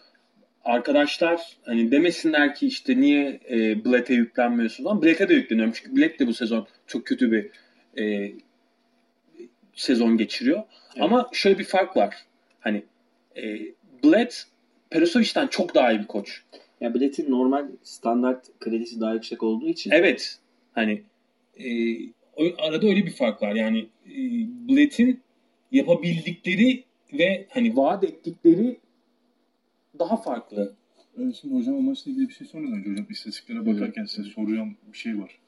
Arkadaşlar hani demesinler ki işte niye e, Blatt'e yüklenmiyorsun falan. Blatt'e de yükleniyorum. Çünkü Blatt de bu sezon çok kötü bir e, sezon geçiriyor. Evet. Ama şöyle bir fark var. Hani e, Blatt Perosovic'ten çok daha iyi bir koç. Ya biletin normal standart kredisi daha yüksek olduğu için Evet. Hani e, arada öyle bir fark var. Yani e, Blatt'in yapabildikleri ve hani vaat ettikleri daha farklı. Evet, şimdi hocam o maçla ilgili bir şey sormadan önce hocam istatistiklere bakarken size soracağım bir şey var.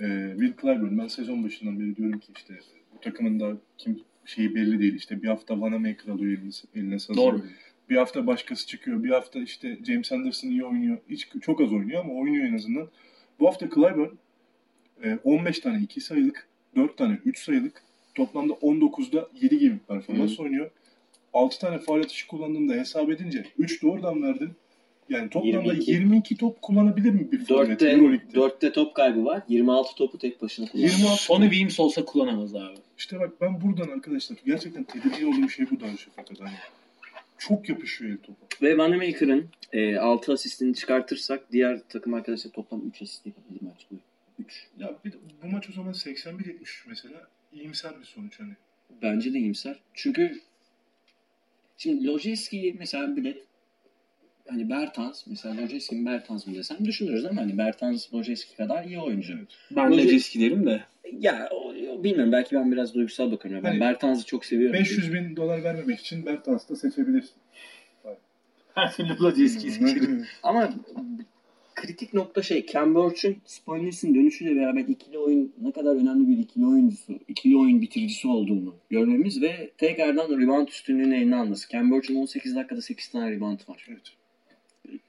Ee, Will Clyburn ben sezon başından beri diyorum ki işte bu takımın da kim şeyi belli değil. İşte bir hafta Vanamaker alıyor eline, eline sazı. Doğru. Bir hafta başkası çıkıyor. Bir hafta işte James Anderson iyi oynuyor. Hiç çok az oynuyor ama oynuyor en azından. Bu hafta Clyburn e, 15 tane 2 sayılık, 4 tane 3 sayılık, toplamda 19'da 7 gibi bir performans oynuyor. 6 tane faal atışı kullandığında hesap edince 3 doğrudan verdin. Yani toplamda 22. 22, top kullanabilir mi bir forvet 4'te, Euroleague'de? 4'te top kaybı var. 26 topu tek başına kullanıyor. 26 Sony Williams olsa kullanamaz abi. İşte bak ben buradan arkadaşlar gerçekten tedirgin olduğum şey bu Darüşşafaka'da. Yani çok yapışıyor el topu. Ve Vanamaker'ın e, 6 asistini çıkartırsak diğer takım arkadaşlar toplam 3 asist yapabilir maç boyu. 3. Ya bir de bu maç o zaman 81-73 mesela iyimser bir sonuç hani. Bence de iyimser. Çünkü şimdi Lojeski'yi mesela bilet hani Bertans mesela Lojeski mi Bertans mı desem düşünürüz ama hani Bertans Lojeski kadar iyi oyuncu. Ben de Roger- risk derim de. Ya o, o bilmiyorum belki ben biraz duygusal bakıyorum. Ben Hani Bertans'ı çok seviyorum. 500 bin dolar vermemek için Bertans'ı da seçebilirsin. Her türlü Lojeski'yi seçerim. Ama kritik nokta şey Cam Birch'ün Spoilers'ın dönüşüyle beraber ikili oyun ne kadar önemli bir ikili oyuncusu, ikili oyun bitiricisi olduğunu görmemiz ve tekrardan rebound üstünlüğünü eline alması. Birch'ün 18 dakikada 8 tane rebound var. evet.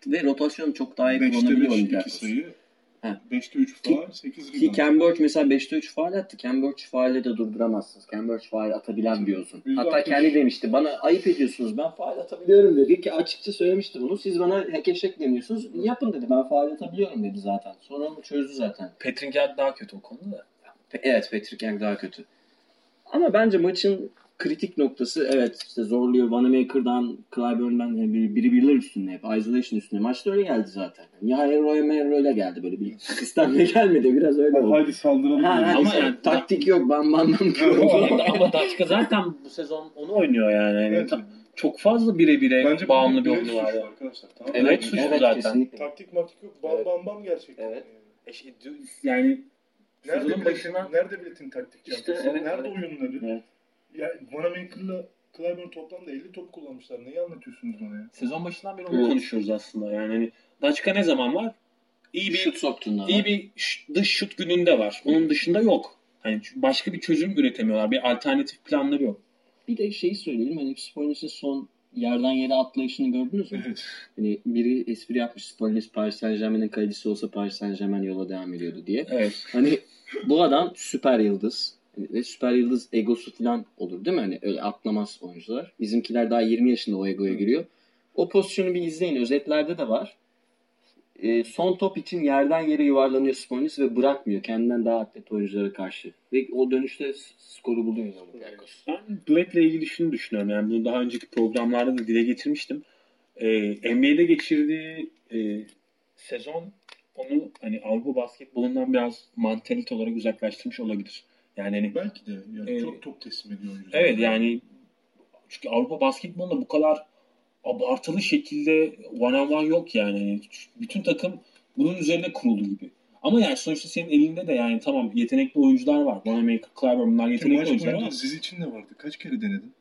Ve rotasyonu çok daha iyi 5'te kullanabiliyor 5 2 Olympiakos. sayı. Ha. 5'te 3 Ki- faal, 8 Ki rebound. Cam Birch mesela 5'te 3 faal attı. Cam Birch faali de durduramazsınız. Cam Birch faal atabilen bir uzun. Yüzde Hatta kendi demişti. Bana ayıp ediyorsunuz. Ben faal atabiliyorum dedi. Ki açıkça söylemişti bunu. Siz bana hekeşek demiyorsunuz. Yapın dedi. Ben faal atabiliyorum dedi zaten. Sonra onu çözdü zaten. Patrick Young daha kötü o konuda da. Evet Patrick Young daha kötü. Ama bence maçın kritik noktası evet işte zorluyor. Vanamaker'dan, Clyburn'dan yani biri, biri biriler üstünde hep. Isolation üstünde. Maçta öyle geldi zaten. Ya Hero Mero öyle geldi böyle bir sistemle gelmedi. Biraz öyle oldu. Haydi saldıralım. Ha, ha, Ama işte yani- taktik yok, bam bam bam ama, Daçka zaten bu sezon onu oynuyor yani. Yani Evet. çok fazla bire bire Bence bağımlı bir oyunu var. ya. Arkadaşlar, tamam. Evet, evet, suçlu evet, zaten. kesinlikle. Taktik maktik yok. Bam Evet. bam bam gerçekten. Evet. E şey, Yani Nerede biletin, başına- nerede biletin taktik İşte evet, Nerede evet. oyunları? Evet. Ya Vanamaker'la Clyburn toplamda 50 top kullanmışlar. Neyi anlatıyorsunuz bana ya? sezon başından beri onu Evet. konuşuyoruz aslında. Yani hani Daçka ne zaman var? İyi bir Şut soktuğunda. iyi bir dış şut gününde var. Onun dışında yok. Hani başka bir çözüm üretemiyorlar. Bir alternatif planları yok. Bir de şeyi söyleyelim. Hani Spoilers'ın son yerden yere atlayışını gördünüz mü? Evet. Hani biri espri yapmış. Spoilers Paris Saint Germain'in kalecisi olsa Paris Saint Germain yola devam ediyordu diye. Evet. Hani bu adam süper yıldız. Ve süper yıldız egosu falan olur değil mi? Hani öyle atlamaz oyuncular. Bizimkiler daha 20 yaşında o egoya giriyor. O pozisyonu bir izleyin. Özetlerde de var. Ee, son top için yerden yere yuvarlanıyor Sponis ve bırakmıyor kendinden daha atlet oyunculara karşı. Ve o dönüşte skoru buluyor Olympiakos. Ben Black'le ilgili şunu düşünüyorum. Yani bunu daha önceki programlarda da dile getirmiştim. Ee, NBA'de geçirdiği e, sezon onu hani Avrupa basketbolundan biraz mantalite olarak uzaklaştırmış olabilir. Yani hani Belki de. Yani Ee, çok top teslim ediyor oyuncular. Evet yani çünkü Avrupa basketbolunda bu kadar abartılı şekilde one on one yok yani. Yani Bütün takım bunun üzerine kurulu gibi. Ama yani sonuçta senin elinde de yani tamam yetenekli oyuncular var. Wanamaker, Clyburn bunlar yetenekli maç oyuncular ama Ziz için de vardı. Kaç kere denedin?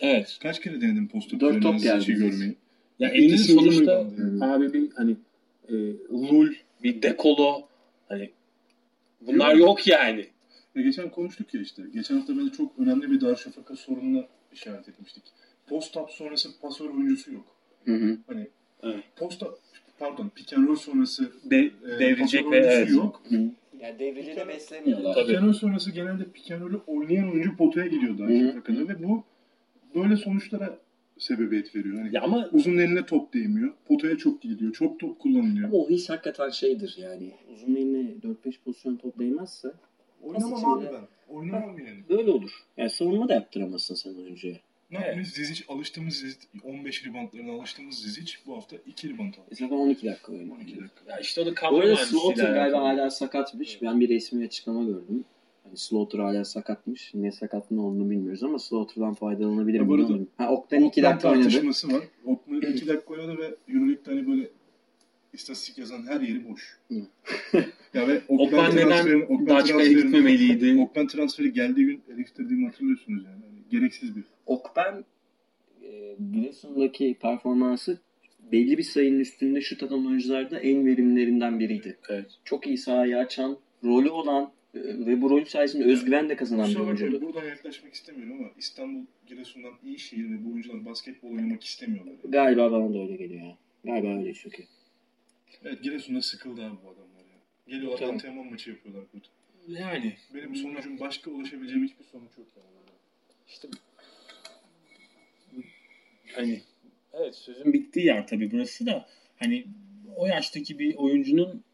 evet. Kaç kere denedin posta Dört top geldi. görmeyi? Ya elinde İkisi sonuçta rebound abi bir hani e, Lul, bir Dekolo hani bunlar yok yani. Ve geçen konuştuk ya işte. Geçen hafta bence çok önemli bir Darüşşafaka sorununa işaret etmiştik. Post-up sonrası pasör oyuncusu yok. Hı hı. Hani Evet. post pardon pick and roll sonrası De, e, devrilecek ve evet. yok. Yani devrini de beslemiyorlar. Tabii. Pick and roll sonrası genelde pick and roll'ü oynayan oyuncu potaya gidiyor Darüşşafaka'da ve bu böyle sonuçlara sebebiyet veriyor. Hani Ya ama uzun eline top değmiyor. Potaya çok gidiyor. Çok top kullanılıyor. Ama o his hakikaten şeydir yani. Uzun eline 4-5 pozisyon top değmezse Oynamam Pas abi içinde. ben. Oynamam yani. böyle olur. Yani savunma da yaptıramazsın sen oyuncuya. Ne yapayım? Zizic alıştığımız Zizic 15 ribantlarına alıştığımız Zizic bu hafta 2 ribant aldı. E zaten 12 dakika oynadı. 12 dakika. ya işte o da Bu kadro arada mühendisliğiyle Slaughter galiba hala sakatmış. Ben bir resmi açıklama gördüm. Hani Slaughter hala sakatmış. Ne sakatlığın olduğunu bilmiyoruz ama Slaughter'dan faydalanabilir mi bu arada-. Ha Oktan 2 Oakland dakika oynadı. tartışması var. Oakland 2 dakika oynadı ve Euroleague'de hani böyle istatistik yazan her yeri boş. Ya ve Oakland neden transferini- gitmemeliydi? Oakland transferi geldiği gün eleştirdiğimi hatırlıyorsunuz yani. Hani gereksiz bir. Okben e, Giresun'daki performansı belli bir sayının üstünde şut atan oyuncularda en verimlilerinden biriydi. Evet. Çok iyi sahayı açan, rolü olan e, ve bu rolü sayesinde özgüven de kazanan bir oyuncuydu. buradan yaklaşmak istemiyorum ama İstanbul Giresun'dan iyi şehir ve bu oyuncular basketbol oynamak istemiyorlar. Galiba bana da öyle geliyor ya. Galiba öyle çünkü. Evet Giresun'da sıkıldı abi bu adamlar ya. Geliyorlar Tabii. antrenman maçı yapıyorlar burada. Yani Benim sonucum başka ulaşabileceğim hiçbir sonuç yok yani. işte hani evet sözün bittiği yer tabii burası da hani o yaştaki bir oyuncunun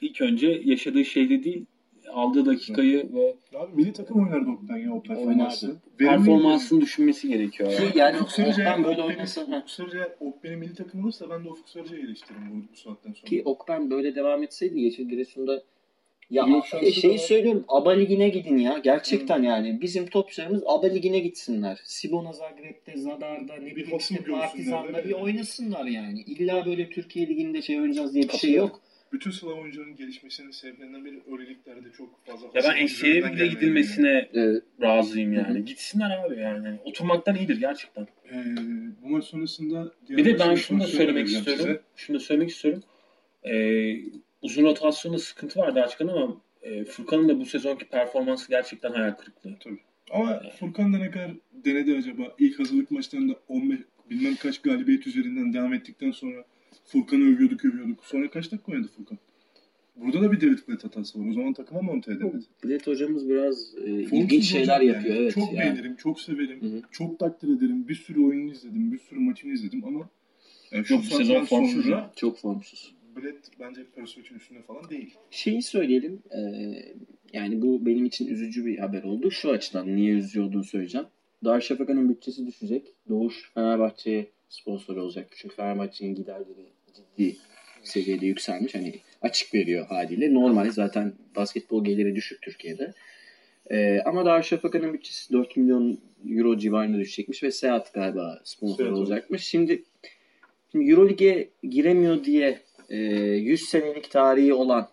ilk önce yaşadığı şehri değil aldığı dakikayı ve Abi milli takım oynardı Oktay ya o performansı. Performansını düşünmesi gerekiyor. Ki Yani. yani Ufuk Sarıcı'ya Okben böyle oynasa. Ufuk Sarıcı'ya Okben'in milli takım olursa ben de Ufuk Sarıcı'ya eleştiririm bu, bu saatten sonra. ki Okben böyle devam etseydi Yeşil Giresun'da ya e, şeyi var. söylüyorum ABA ligine gidin ya gerçekten yani bizim topçularımız ABA ligine gitsinler. Sibona Zagreb'de, Zadar'da ne bileyim işte Partizan'da bir oynasınlar yani. İlla böyle Türkiye liginde şey oynayacağız diye bir şey yok. Bütün Slav oyuncuların gelişmesinin sebeplerinden biri öyle liglerde çok fazla Ya ben üzerinden bile gidilmesine Evet. razıyım yani. Hı hı. Gitsinler abi yani. Hani Oturmaktan iyidir gerçekten. Ee, bu maç sonrasında Bir de ben şunu da söylemek istiyorum. size. Şunu da söylemek istiyorum. Ee, uzun rotasyonda sıkıntı vardı açıkçası ama e, Furkan'ın da bu sezonki performansı gerçekten hayal kırıklığı. Ama Furkan da ne kadar denedi acaba? İlk hazırlık maçlarında 15 bilmem kaç galibiyet üzerinden devam ettikten sonra Furkan'ı övüyorduk övüyorduk. Sonra kaç dakika oynadı Furkan? Burada da bir David Blatt hatası var. O zaman takıma monte edemedi. Bilet hocamız biraz e, ilginç şeyler hocam yapıyor. yani. Evet. Çok yani. beğenirim, çok severim, Hı hı. çok takdir ederim. Bir sürü oyununu izledim, bir sürü maçını izledim ama yani şu Yok, bu sezon formsuz sonra ya. Çok formsuz. Brett bence Perisic üstünde falan değil. Şeyi söyleyelim. e, yani bu benim için üzücü bir haber oldu. Şu açıdan niye üzücü olduğunu söyleyeceğim. Darüşşafaka'nın bütçesi düşecek. Doğuş Fenerbahçe'ye sponsor olacak. Çünkü Fenerbahçe'nin giderleri ciddi seviyede yükselmiş. Hani açık veriyor haliyle. Normal zaten basketbol geliri düşük Türkiye'de. Ee, ama Darüşşafaka'nın bütçesi 4 milyon euro civarında düşecekmiş ve Seat galiba sponsor Seat olacakmış. Şimdi, şimdi Euroleague'e giremiyor diye e, 100 senelik tarihi olan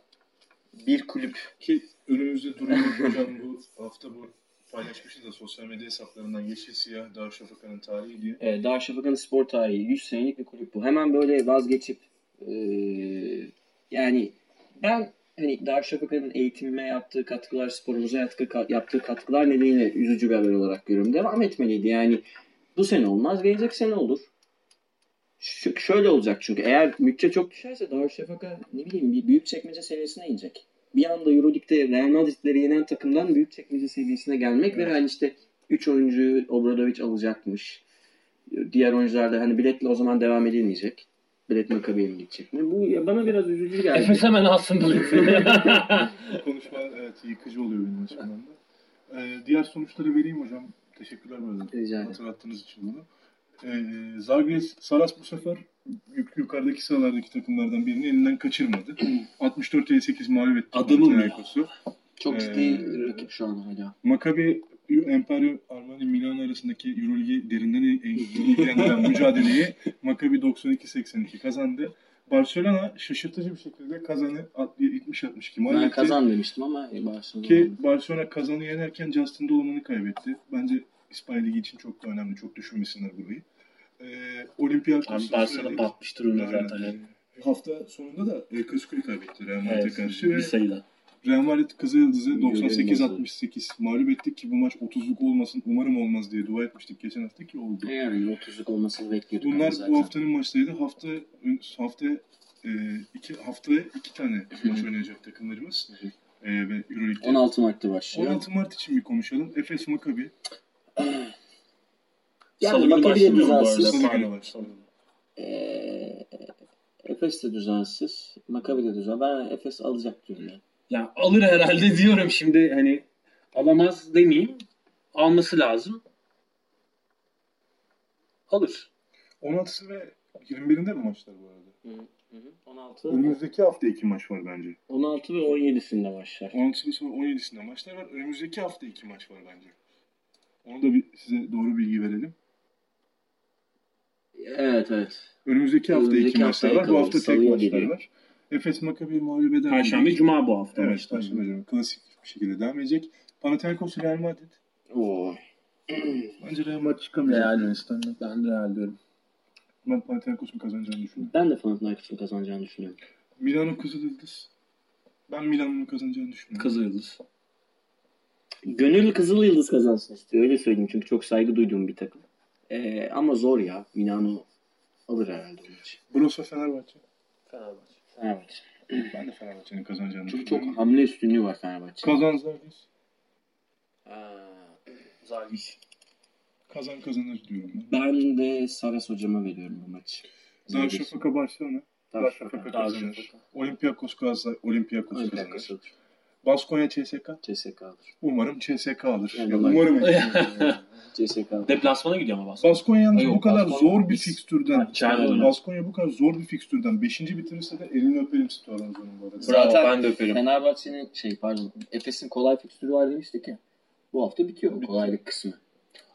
bir kulüp Ki önümüzde duruyor hocam bu hafta bu paylaşmışız da sosyal medya hesaplarından yeşil siyah Darüşşafaka'nın tarihi diye. e, Darüşşafaka'nın spor tarihi 100 senelik bir kulüp bu. Hemen böyle vazgeçip e, yani ben hani Darüşşafaka'nın eğitimime yaptığı katkılar, sporumuza yatkı, yaptığı katkılar nedeniyle üzücü bir haber olarak görüyorum. Devam etmeliydi. Yani bu sene olmaz, gelecek sene olur. Ş- şöyle olacak çünkü eğer bütçe çok düşerse Darüşşafaka ne bileyim bir büyük çekmece seviyesine inecek. Bir anda Euroleague'de Real Madrid'leri yenen takımdan büyük çekmece seviyesine gelmek ve Evet. hani işte 3 oyuncuyu Obradovic alacakmış. Diğer oyuncular da hani biletle o zaman devam edilmeyecek. Bilet Makabi'ye mi gidecek mi? Bu ya bana biraz üzücü geldi. Efes hemen alsın konuşma evet yıkıcı oluyor benim açımdan da. Ee, diğer sonuçları vereyim hocam. Teşekkürler bu arada. Rica ederim. Hatırlattığınız için bunu. Ee, Zagres, Saras bu sefer yuk- yukarıdaki sıralardaki takımlardan birini elinden kaçırmadı. 64-58 mağlup etti. Panathinaikos'u. Çok ciddi Ee, rakip şu an hala. Maccabi Emperio Armani Milano arasındaki Euroligi derinden ilgilendiren mücadeleyi Maccabi 92-82 kazandı. Barcelona şaşırtıcı bir şekilde kazanı 70-62 mağlup Ben kazan demiştim ama e, Barcelona. Ki Barcelona kazanı yenerken Justin Doloman'ı kaybetti. Bence İspanya Ligi için çok da önemli. Çok düşünmesinler burayı. Ee, Olympiakos'u Abi Barcelona batmış durumda zaten. Yani. Hafta sonunda da El Clasico'yu kaybetti Real Madrid'e Evet, karşı. bir sayıda. Real Madrid Görelim 98-68 mağlup ettik ki bu maç 30'luk olmasın umarım olmaz diye dua etmiştik geçen hafta ki oldu. Yani 30'luk olmasını bekliyorduk Bunlar zaten. bu haftanın maçlarıydı. Hafta hafta e, iki haftaya iki tane maç oynayacak takımlarımız. E, ve Euroleague'de. 16 Mart'ta başlıyor. 16 Mart için bir konuşalım. Efes Maccabi. Yani Maccabi düzensiz. Ee, Efes de düzensiz. Maccabi de düzen. Ben Efes alacak diyorum ya. Ya alır herhalde diyorum şimdi hani alamaz demeyeyim. Alması lazım. Alır. 16'sı ve 21'inde mi maçlar bu arada? Hı hı. 16, Önümüzdeki hafta iki maç var bence. 16 ve 17'sinde başlar. 16'sı sonra 17'sinde maçlar var. Önümüzdeki hafta iki maç var bence. Onu da bir, size doğru bilgi verelim. Evet evet. Önümüzdeki hafta Önümüzdeki iki maçlar var. Bu hafta tek Salıya maçlar geliyor. var. Efes Maccabi mağlup eder. Perşembe, Cuma bu hafta Evet, maçlar. Perşembe Cuma. Klasik bir şekilde devam edecek. Panathinaikos Real Madrid. Oo. Bence Real Madrid çıkamayacak. Real Yunanistan'da. Ben de Real diyorum. Ben Panathinaikos'un kazanacağını düşünüyorum. Ben de Panathinaikos'un kazanacağını düşünüyorum. Milano Kızılyıldız. Ben Milano'nun kazanacağını düşünüyorum. Kızıl Yıldız. Gönül Kızıl Yıldız kazansın istiyor. Öyle söyleyeyim çünkü çok saygı duyduğum bir takım. Ee, ama zor ya. Milano alır herhalde maçı. Brosa Fenerbahçe. Fenerbahçe. Fenerbahçe. Ben de Fenerbahçe'nin kazanacağını Çünkü düşünüyorum. çok hamle üstünlüğü var Fenerbahçe. Kazan Zagres. Zalgiris. Kazan kazanır diyorum ben. Ben de Saras hocama veriyorum bu maçı. Darüşşafaka Barcelona. Darüşşafaka kazanır. Olympiakos Galatasaray. Olympiakos kazanır. Baskonya CSK. CSK'dır. Umarım CSK alır. Yani umarım. CSK. Deplasmana gidiyor ama Baskonya. Baskonya'nın bu kadar Baskonya- zor bir biz- fikstürden, Yani. Baskonya bu kadar zor bir fikstürden 5. bitirirse de elini öperim Storanzo'nun bu arada. Bravo Zaten ben de öperim. Fenerbahçe'nin şey pardon Efes'in kolay fikstürü var demiştik ya. Bu hafta bitiyor o kolaylık kısmı.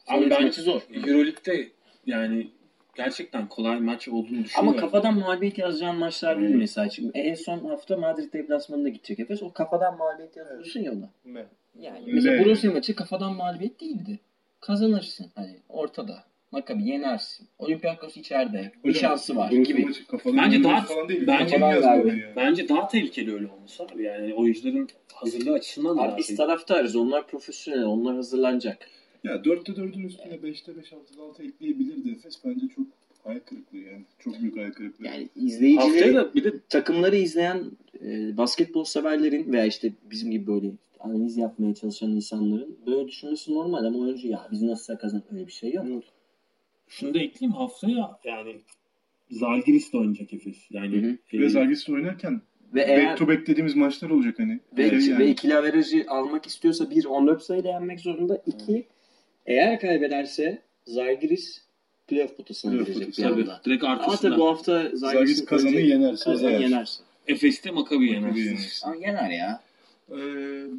Son Abi ben zor. Euroleague'de yani gerçekten kolay maç olduğunu düşünüyorum. Ama kafadan mağlubiyet yazacağın maçlar değil mesela. Şimdi en son hafta Madrid deplasmanında gidecek Efes. O kafadan mağlubiyet yazıyorsun ya ona. Yani mesela Borussia maçı kafadan mağlubiyet değildi. Kazanırsın hani ortada. Makabi yenersin. Olympiakos içeride. Bir Hocam, şansı var gibi. Bence daha- bence yani. Bence daha tehlikeli öyle olması abi. Yani oyuncuların hazırlığı açısından da Abi biz taraftarız. Onlar profesyonel. Onlar hazırlanacak. Ya 4'te 4'ün üstüne 5'te 5 6'da 6 ekleyebilirdi Efes. Bence çok hayal kırıklığı yani. Çok büyük hayal kırıklığı. Yani Haftaya izleyicileri da bir de takımları izleyen e, basketbol severlerin veya işte bizim gibi böyle analiz yapmaya çalışan insanların böyle düşünmesi normal ama oyuncu ya biz nasıl kazan öyle bir şey yok. şunu da ekleyeyim haftaya yani Zalgiris de oynayacak Efes. Yani Hı hı. e, Ve Zalgiris'te oynarken Ve back eğer to back dediğimiz maçlar olacak hani. ve, Şey yani. ve ikili averajı almak istiyorsa bir 14 sayıda yenmek zorunda. iki eğer kaybederse Zalgiris playoff potasına Playoff girecek bir potası, tabii, anda. direkt Ama tabii arkasında. bu hafta Zalgiris kazanı yenerse. kazanı yenerse. Efes'te Makabi yener. Makabi yener. Ama yener ya. Ee,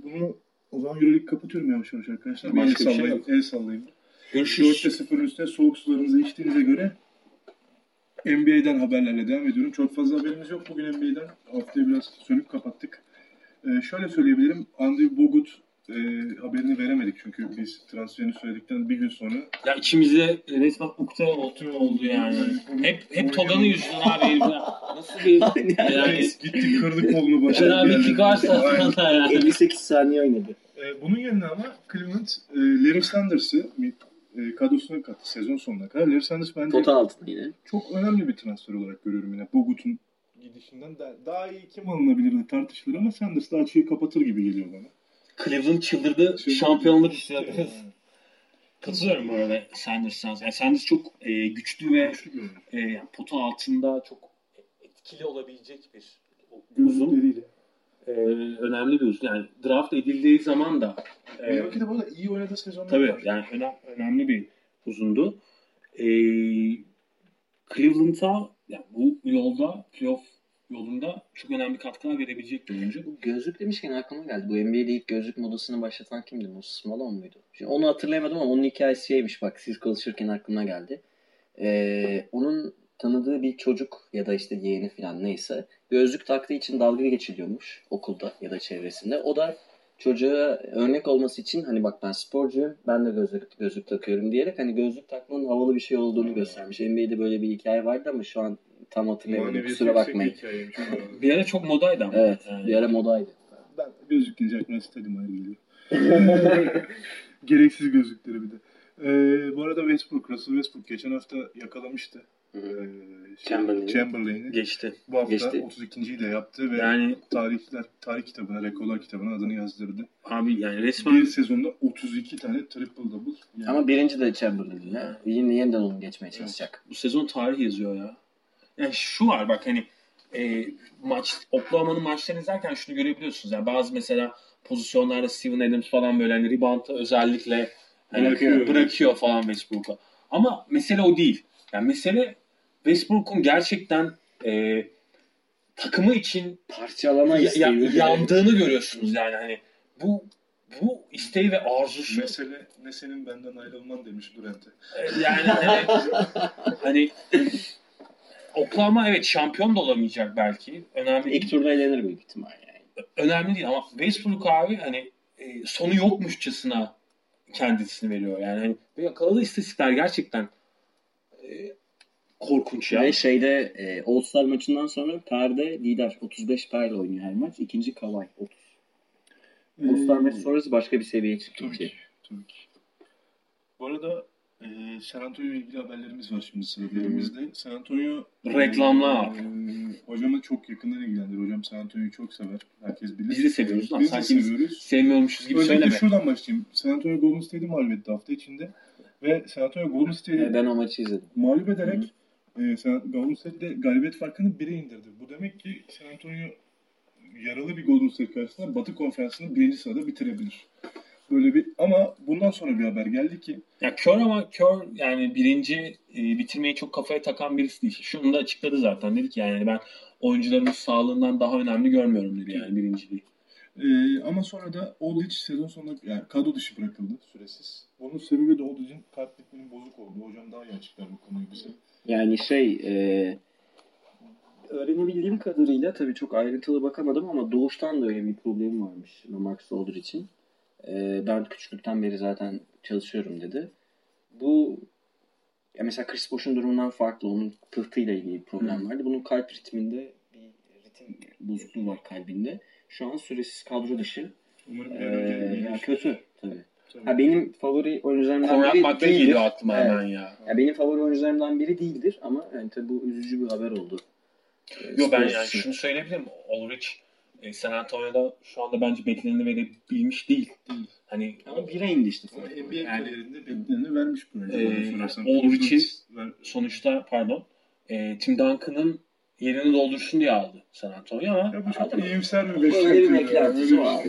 bunu o zaman Euroleague kapatıyorum yavaş yavaş arkadaşlar. Bir el Başka bir şey sallayın. yok. el sallayın. Görüşürüz. 4'te 0 üstte soğuk sularınızı içtiğinize göre NBA'den haberlerle devam ediyorum. Çok fazla haberimiz yok bugün NBA'den. Haftayı biraz sönük kapattık. Ee, şöyle söyleyebilirim. Andrew Bogut e, haberini veremedik çünkü biz transferini söyledikten bir gün sonra Ya içimizde resmen ukde oldu, oldu yani. Hep hep Toga'nın yüzünden abi. Nasıl bir yani gittik kırdık kolunu başına. Fena bir kick varsa yani. 58 saniye oynadı. Ee, bunun yerine ama Cleveland e, Larry Sanders'ı e, kadrosuna kattı sezon sonuna kadar. Larry Sanders bence Pota altında yine. çok önemli bir transfer olarak görüyorum yine. Bogut'un gidişinden da, daha iyi kim alınabilirdi tartışılır ama Sanders da açıyı kapatır gibi geliyor bana. Cleveland çıldırdı. Şampiyonluk istiyor. Katılıyorum bu arada Sanders. Yani Sanders çok e, güçlü ve Güçlü e, yani pota altında çok etkili olabilecek bir uzun. E, önemli bir uzun. Yani draft edildiği zaman da e, Milwaukee'de bu arada iyi oynadığı sezonlar Tabii var. yani önem, önemli bir uzundu. Ee, Cleveland'a yani bu yolda playoff yolunda çok önemli katkılar verebilecek bir oyuncu. Bu gözlük demişken aklıma geldi. Bu NBA'de ilk gözlük modasını başlatan kimdi? Moses Malone muydu? Şimdi onu hatırlayamadım ama onun hikayesi şeymiş bak siz konuşurken aklıma geldi. Ee, onun tanıdığı bir çocuk ya da işte yeğeni falan neyse gözlük taktığı için dalga geçiliyormuş okulda ya da çevresinde. O da çocuğa örnek olması için hani bak ben sporcuyum ben de gözlük, gözlük takıyorum diyerek hani gözlük takmanın havalı bir şey olduğunu göstermiş. NBA'de böyle bir hikaye vardı ama şu an tam hatırlayamadım kusura bakmayın. bir ara çok modaydı ama. Evet Yani. bir ara modaydı. Ben gözlük deyince aklıma stadyum ayrı geliyor. Gereksiz gözlükleri bir de. Ee, bu arada Westbrook, Russell Westbrook geçen hafta yakalamıştı. Ee, şey, Chamberlain'i. Chamberlain'i. Geçti. Bu hafta Geçti. 32.yi de yaptı ve Yani tarihler, tarih kitabına, rekorlar kitabına adını yazdırdı. abi yani resmen Bir sezonda 32 tane triple double. Yani Ama birinci de Chamberlain ya. Yine yeniden onu geçmeye çalışacak. bu sezon tarih yazıyor ya. Yani şu var bak hani e, maç Oklahoma'nın maçlarını izlerken şunu görebiliyorsunuz. Yani bazı mesela pozisyonlarda Steven Adams falan böyle hani rebound'a özellikle hani Bırakıyor. bırakıyor, falan Westbrook'a. Ama mesele o değil. Yani mesele Westbrook'un gerçekten e, takımı için Parçalama ya- yandığını görüyorsunuz yani hani bu bu isteği ve arzusu mesele ne senin benden ayrılman demiş Durant'e. e, yani hani, hani Oklahoma evet şampiyon da olamayacak belki. Önemli İlk değil. turda elenir büyük ihtimal yani. Önemli değil ama Westbrook abi hani e, sonu yokmuşçasına kendisini veriyor. Yani hani yakaladığı istatistikler gerçekten e, korkunç ya. Ve şeyde e, All Star maçından sonra perde lider. 35 perde oynuyor her maç. İkinci Kawhi 30. All Star maçı sonrası başka bir seviyeye çıktı. Tabii ki. Tabii ki. Bu arada e, San Antonio ile ilgili haberlerimiz var şimdi sırada San Antonio Reklamlar. E, hocamı çok yakından ilgilendir. Hocam San Antonio'yu çok sever. Herkes bilir. Biz de seviyoruz lan. Biz de Sanki seviyoruz. sevmiyormuşuz gibi Öncelikle söyleme. şuradan başlayayım. San Antonio Golden State'i mağlup etti hafta içinde. Ve San Antonio Golden State'i E, ben o maçı izledim. mağlup ederek e, San, Golden State'de galibiyet farkını 1'e indirdi. Bu demek ki San Antonio yaralı bir Golden State karşısında Batı konferansını birinci sırada bitirebilir. Böyle bir ama bundan sonra bir haber geldi ki Ya kör ama kör yani birinci e, bitirmeyi çok kafaya takan birisi değil. Şunu da açıkladı zaten. Dedi ki yani ben oyuncularımız sağlığından daha önemli görmüyorum dedi yani birinciliği. Ee, ama sonra da Oldic sezon sonunda yani kadro dışı bırakıldı süresiz. Bunun sebebi de Oldic'in kalp ritminin bozuk olduğu. Hocam daha iyi açıklar bu konuyu bize. Yani şey e, öğrenebildiğim kadarıyla tabii çok ayrıntılı bakamadım ama doğuştan da öyle bir problemi varmış Mark Solder için. E, ben küçüklükten beri zaten çalışıyorum dedi. Bu ya mesela Chris Bosh'un durumundan farklı. Onun pıhtıyla ilgili bir problem vardı. Bunun kalp ritminde bir ritim bozukluğu var kalbinde. Şu an süresiz kadro dışı. Umarım Ee, an önce ya iyileşir. kötü tabii. Tabii. Ha, benim favori oyuncularımdan Konrad biri McRae değildir. geliyor aklıma Evet. hemen ya. Ya benim favori oyuncularımdan biri değildir ama yani tabii bu üzücü bir haber oldu. Ee, Yo ben yani şunu söyleyebilirim. Ulrich e, San Antonio'da şu anda bence bekleneni verebilmiş değil. Değil. Hani Ama bire indi işte. Ama NBA Yani- kariyerinde bekleneni vermiş bu bana sorarsan. Olrich'i- Ver- sonuçta pardon e, Tim Duncan'ın yerini doldursun diye aldı San Antonio ama Ya bu çok iyimser bir beklenti. şey. ya.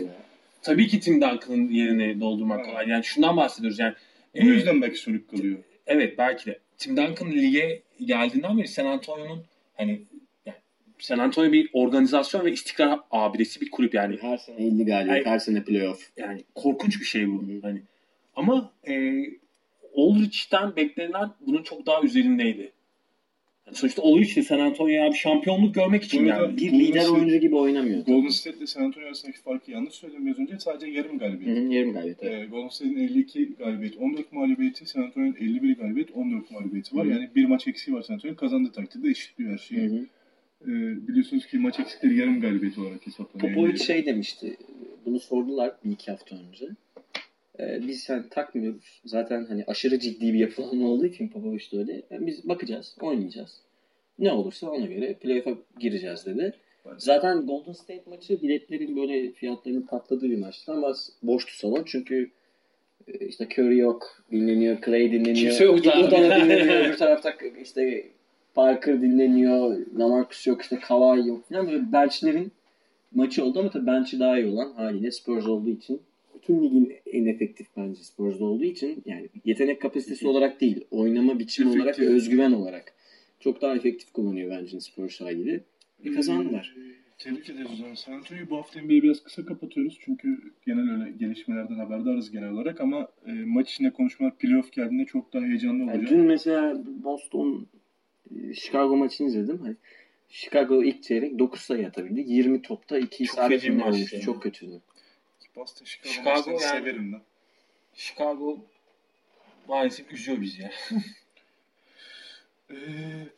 tabii ki Tim Duncan'ın yerini doldurmak Evet. kolay. Yani şundan bahsediyoruz yani. Bu e, yüzden belki sönük kalıyor. Evet belki de. Tim Duncan lige geldiğinden beri San Antonio'nun hani yani San Antonio bir organizasyon ve istikrar abidesi bir kulüp yani. Her sene 50 galibiyet, her sene playoff. Yani korkunç bir şey bu. Hı hı. Hani ama e, Aldrich'ten beklenen bunun çok daha üzerindeydi. Yani sonuçta Aldrich de San Antonio'ya bir şampiyonluk görmek için Bu arada- geldi. Bir Golden lider State- oyuncu gibi oynamıyor. Golden State ile San Antonio arasındaki farkı yanlış söyledim biraz önce. Sadece yarım Hı galibiyet. hı, yarım galibiyet. evet. Ee, Golden State'in 52 galibiyet, 14 mağlubiyeti, San Antonio'nun 51 galibiyet, 14 mağlubiyeti var. Hı. Yani bir maç eksiği var San Antonio. Kazandığı takdirde eşitliyor her Hı şeyi. hı. Ee, biliyorsunuz ki maç eksikleri yarım galibiyet olarak hesaplanıyor. Popovic şey demişti. Bunu sordular bir iki hafta önce. Ee, biz hani takmıyoruz. Zaten hani aşırı ciddi bir yapılanma olduğu için Popovic de öyle. Yani biz bakacağız, oynayacağız. Ne olursa ona göre playoff'a gireceğiz dedi. Zaten Golden State maçı biletlerin böyle fiyatlarının patladığı bir maçtı ama boştu salon çünkü e, işte Curry yok, dinleniyor, Clay dinleniyor. Kimse yok zaten. Iguodala dinleniyor, öbür tarafta işte Parker dinleniyor, Lamarcus yok, işte Kawhi yok falan böyle benchlerin maçı oldu ama tabii bench'i daha iyi olan haliyle Spurs olduğu için bütün ligin en efektif bence Spurs'da olduğu için yani yetenek kapasitesi olarak değil, oynama biçimi olarak ve Efektif. özgüven olarak çok daha efektif kullanıyor bence Spurs haliyle. Ve kazandılar. Ee, Tebrik ederiz o zaman. San Antonio'yu bu hafta NBA'yi biraz kısa kapatıyoruz. Çünkü genel öyle gelişmelerden haberdarız genel olarak ama e, maç içinde konuşmalar playoff geldiğinde çok daha heyecanlı Yani olacak. dün mesela Boston Chicago maçını izledim. Hani Chicago ilk çeyrek 9 sayı atabildi. 20 topta 2 Çok isabet olmuştu. yani. Çok kötüydü. Boston Chicago, Chicago yani- severim ben. Chicago maalesef üzüyor bizi ya. Ee,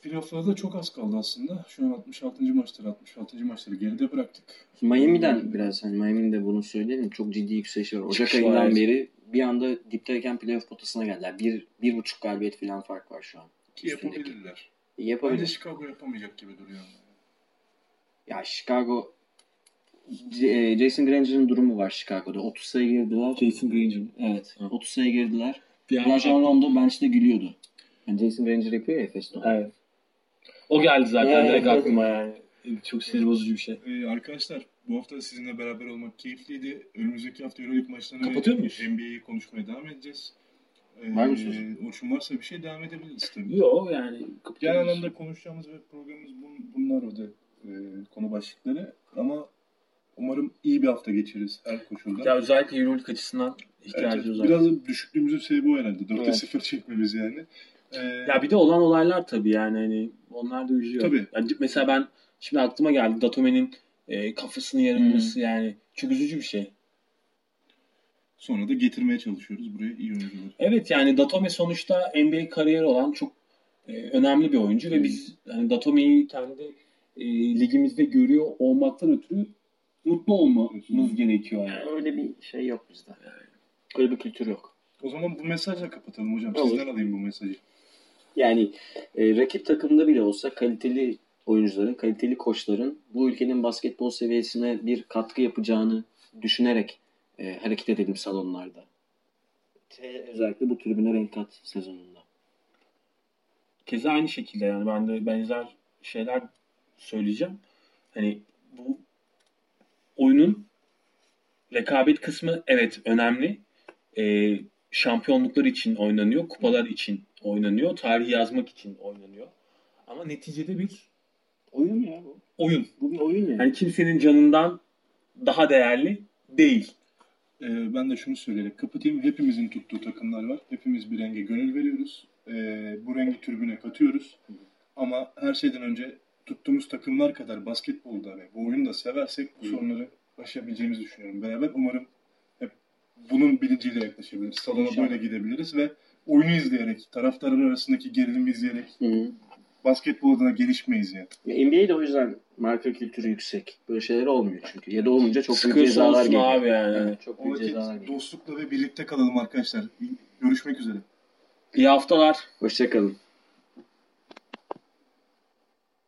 playoff'larda çok az kaldı aslında. Şu an 66. maçları, 66. maçları geride bıraktık. Miami'den biraz hani Miami'nin de bunu söyleyelim. Çok ciddi yükselişi var. Ocak Çıkış var, ayından evet. beri bir anda dipteyken playoff potasına geldiler. Bir, bir buçuk galibiyet falan fark var şu an. Ki Üstündeki. yapabilirler. Yapabilir. Bence Chicago yapamayacak gibi duruyor. Ya Chicago e, Jason Granger'ın durumu var Chicago'da. 30 sayı girdiler. Jason Granger. Evet. 30 sayı girdiler. Rajon Rondo bench'te gülüyordu. Yani Jason Granger yapıyor ya Efes'te. Evet. O geldi zaten Evet. direkt aklıma yani. Çok sinir bozucu bir şey. Ee, arkadaşlar bu hafta sizinle beraber olmak keyifliydi. Önümüzdeki hafta Euroleague maçlarını Kapatıyor ve muyuz? NBA'yi konuşmaya devam edeceğiz. Ee, Var mı sözün? Orçun varsa bir şey devam edebiliriz tabii. Yok yani. Genel anlamda konuşacağımız ve programımız bun- bunlar o da e, konu başlıkları. Ama umarım iyi bir hafta geçiririz her koşulda. Ya özellikle Euroleague açısından Evet, ihtiyacımız var. biraz da düşüklüğümüzün sebebi o herhalde. 4'te Evet. 0 çekmemiz yani. Ee, Ya bir de olan olaylar tabii yani hani onlar da üzüyor. Tabii. Yani mesela ben şimdi aklıma geldi Datome'nin e, kafasını yarılması yani çok üzücü bir şey. Sonra da getirmeye çalışıyoruz buraya iyi oyuncuları. Evet yani Datome sonuçta NBA kariyeri olan çok e, önemli bir oyuncu ve biz hani Datome'yi kendi e, ligimizde görüyor olmaktan ötürü mutlu olmamız gerekiyor yani. Yani öyle bir şey yok bizde. Öyle bir kültür yok. O zaman bu mesajla kapatalım hocam. Olur. Sizden alayım bu mesajı. Yani e, rakip takımda bile olsa kaliteli oyuncuların, kaliteli koçların bu ülkenin basketbol seviyesine bir katkı yapacağını düşünerek e, hareket edelim salonlarda. Te- özellikle bu tribüne renk kat sezonunda. keza aynı şekilde yani ben de benzer şeyler söyleyeceğim. Hani bu oyunun rekabet kısmı evet önemli. Ee, şampiyonluklar için oynanıyor, kupalar için oynanıyor, tarih yazmak için oynanıyor. Ama neticede bir Oyun ya bu. oyun. Bu bir oyun yani. Yani kimsenin canından daha değerli değil. Ee, ben de şunu söyleyerek kapatayım. Hepimizin tuttuğu takımlar var. Hepimiz bir renge gönül veriyoruz. Ee, bu rengi tribüne katıyoruz. Ama her şeyden önce tuttuğumuz takımlar kadar basketbolda ve bu oyunu da seversek bu sorunları aşabileceğimizi düşünüyorum beraber. Umarım hep bunun bilinciyle yaklaşabiliriz. Salona böyle gidebiliriz ve oyunu izleyerek, taraftarlar arasındaki gerilimi izleyerek Hı. Basketbol adına gelişmeyiz yani. Ya NBA'de o yüzden marka kültürü yüksek. Böyle şeyler olmuyor çünkü. Ya da olunca çok büyük cezalar geliyor. abi yani. Evet, çok büyük cezalar geliyor. dostlukla ve birlikte kalalım arkadaşlar. Görüşmek üzere. İyi haftalar. Hoşçakalın.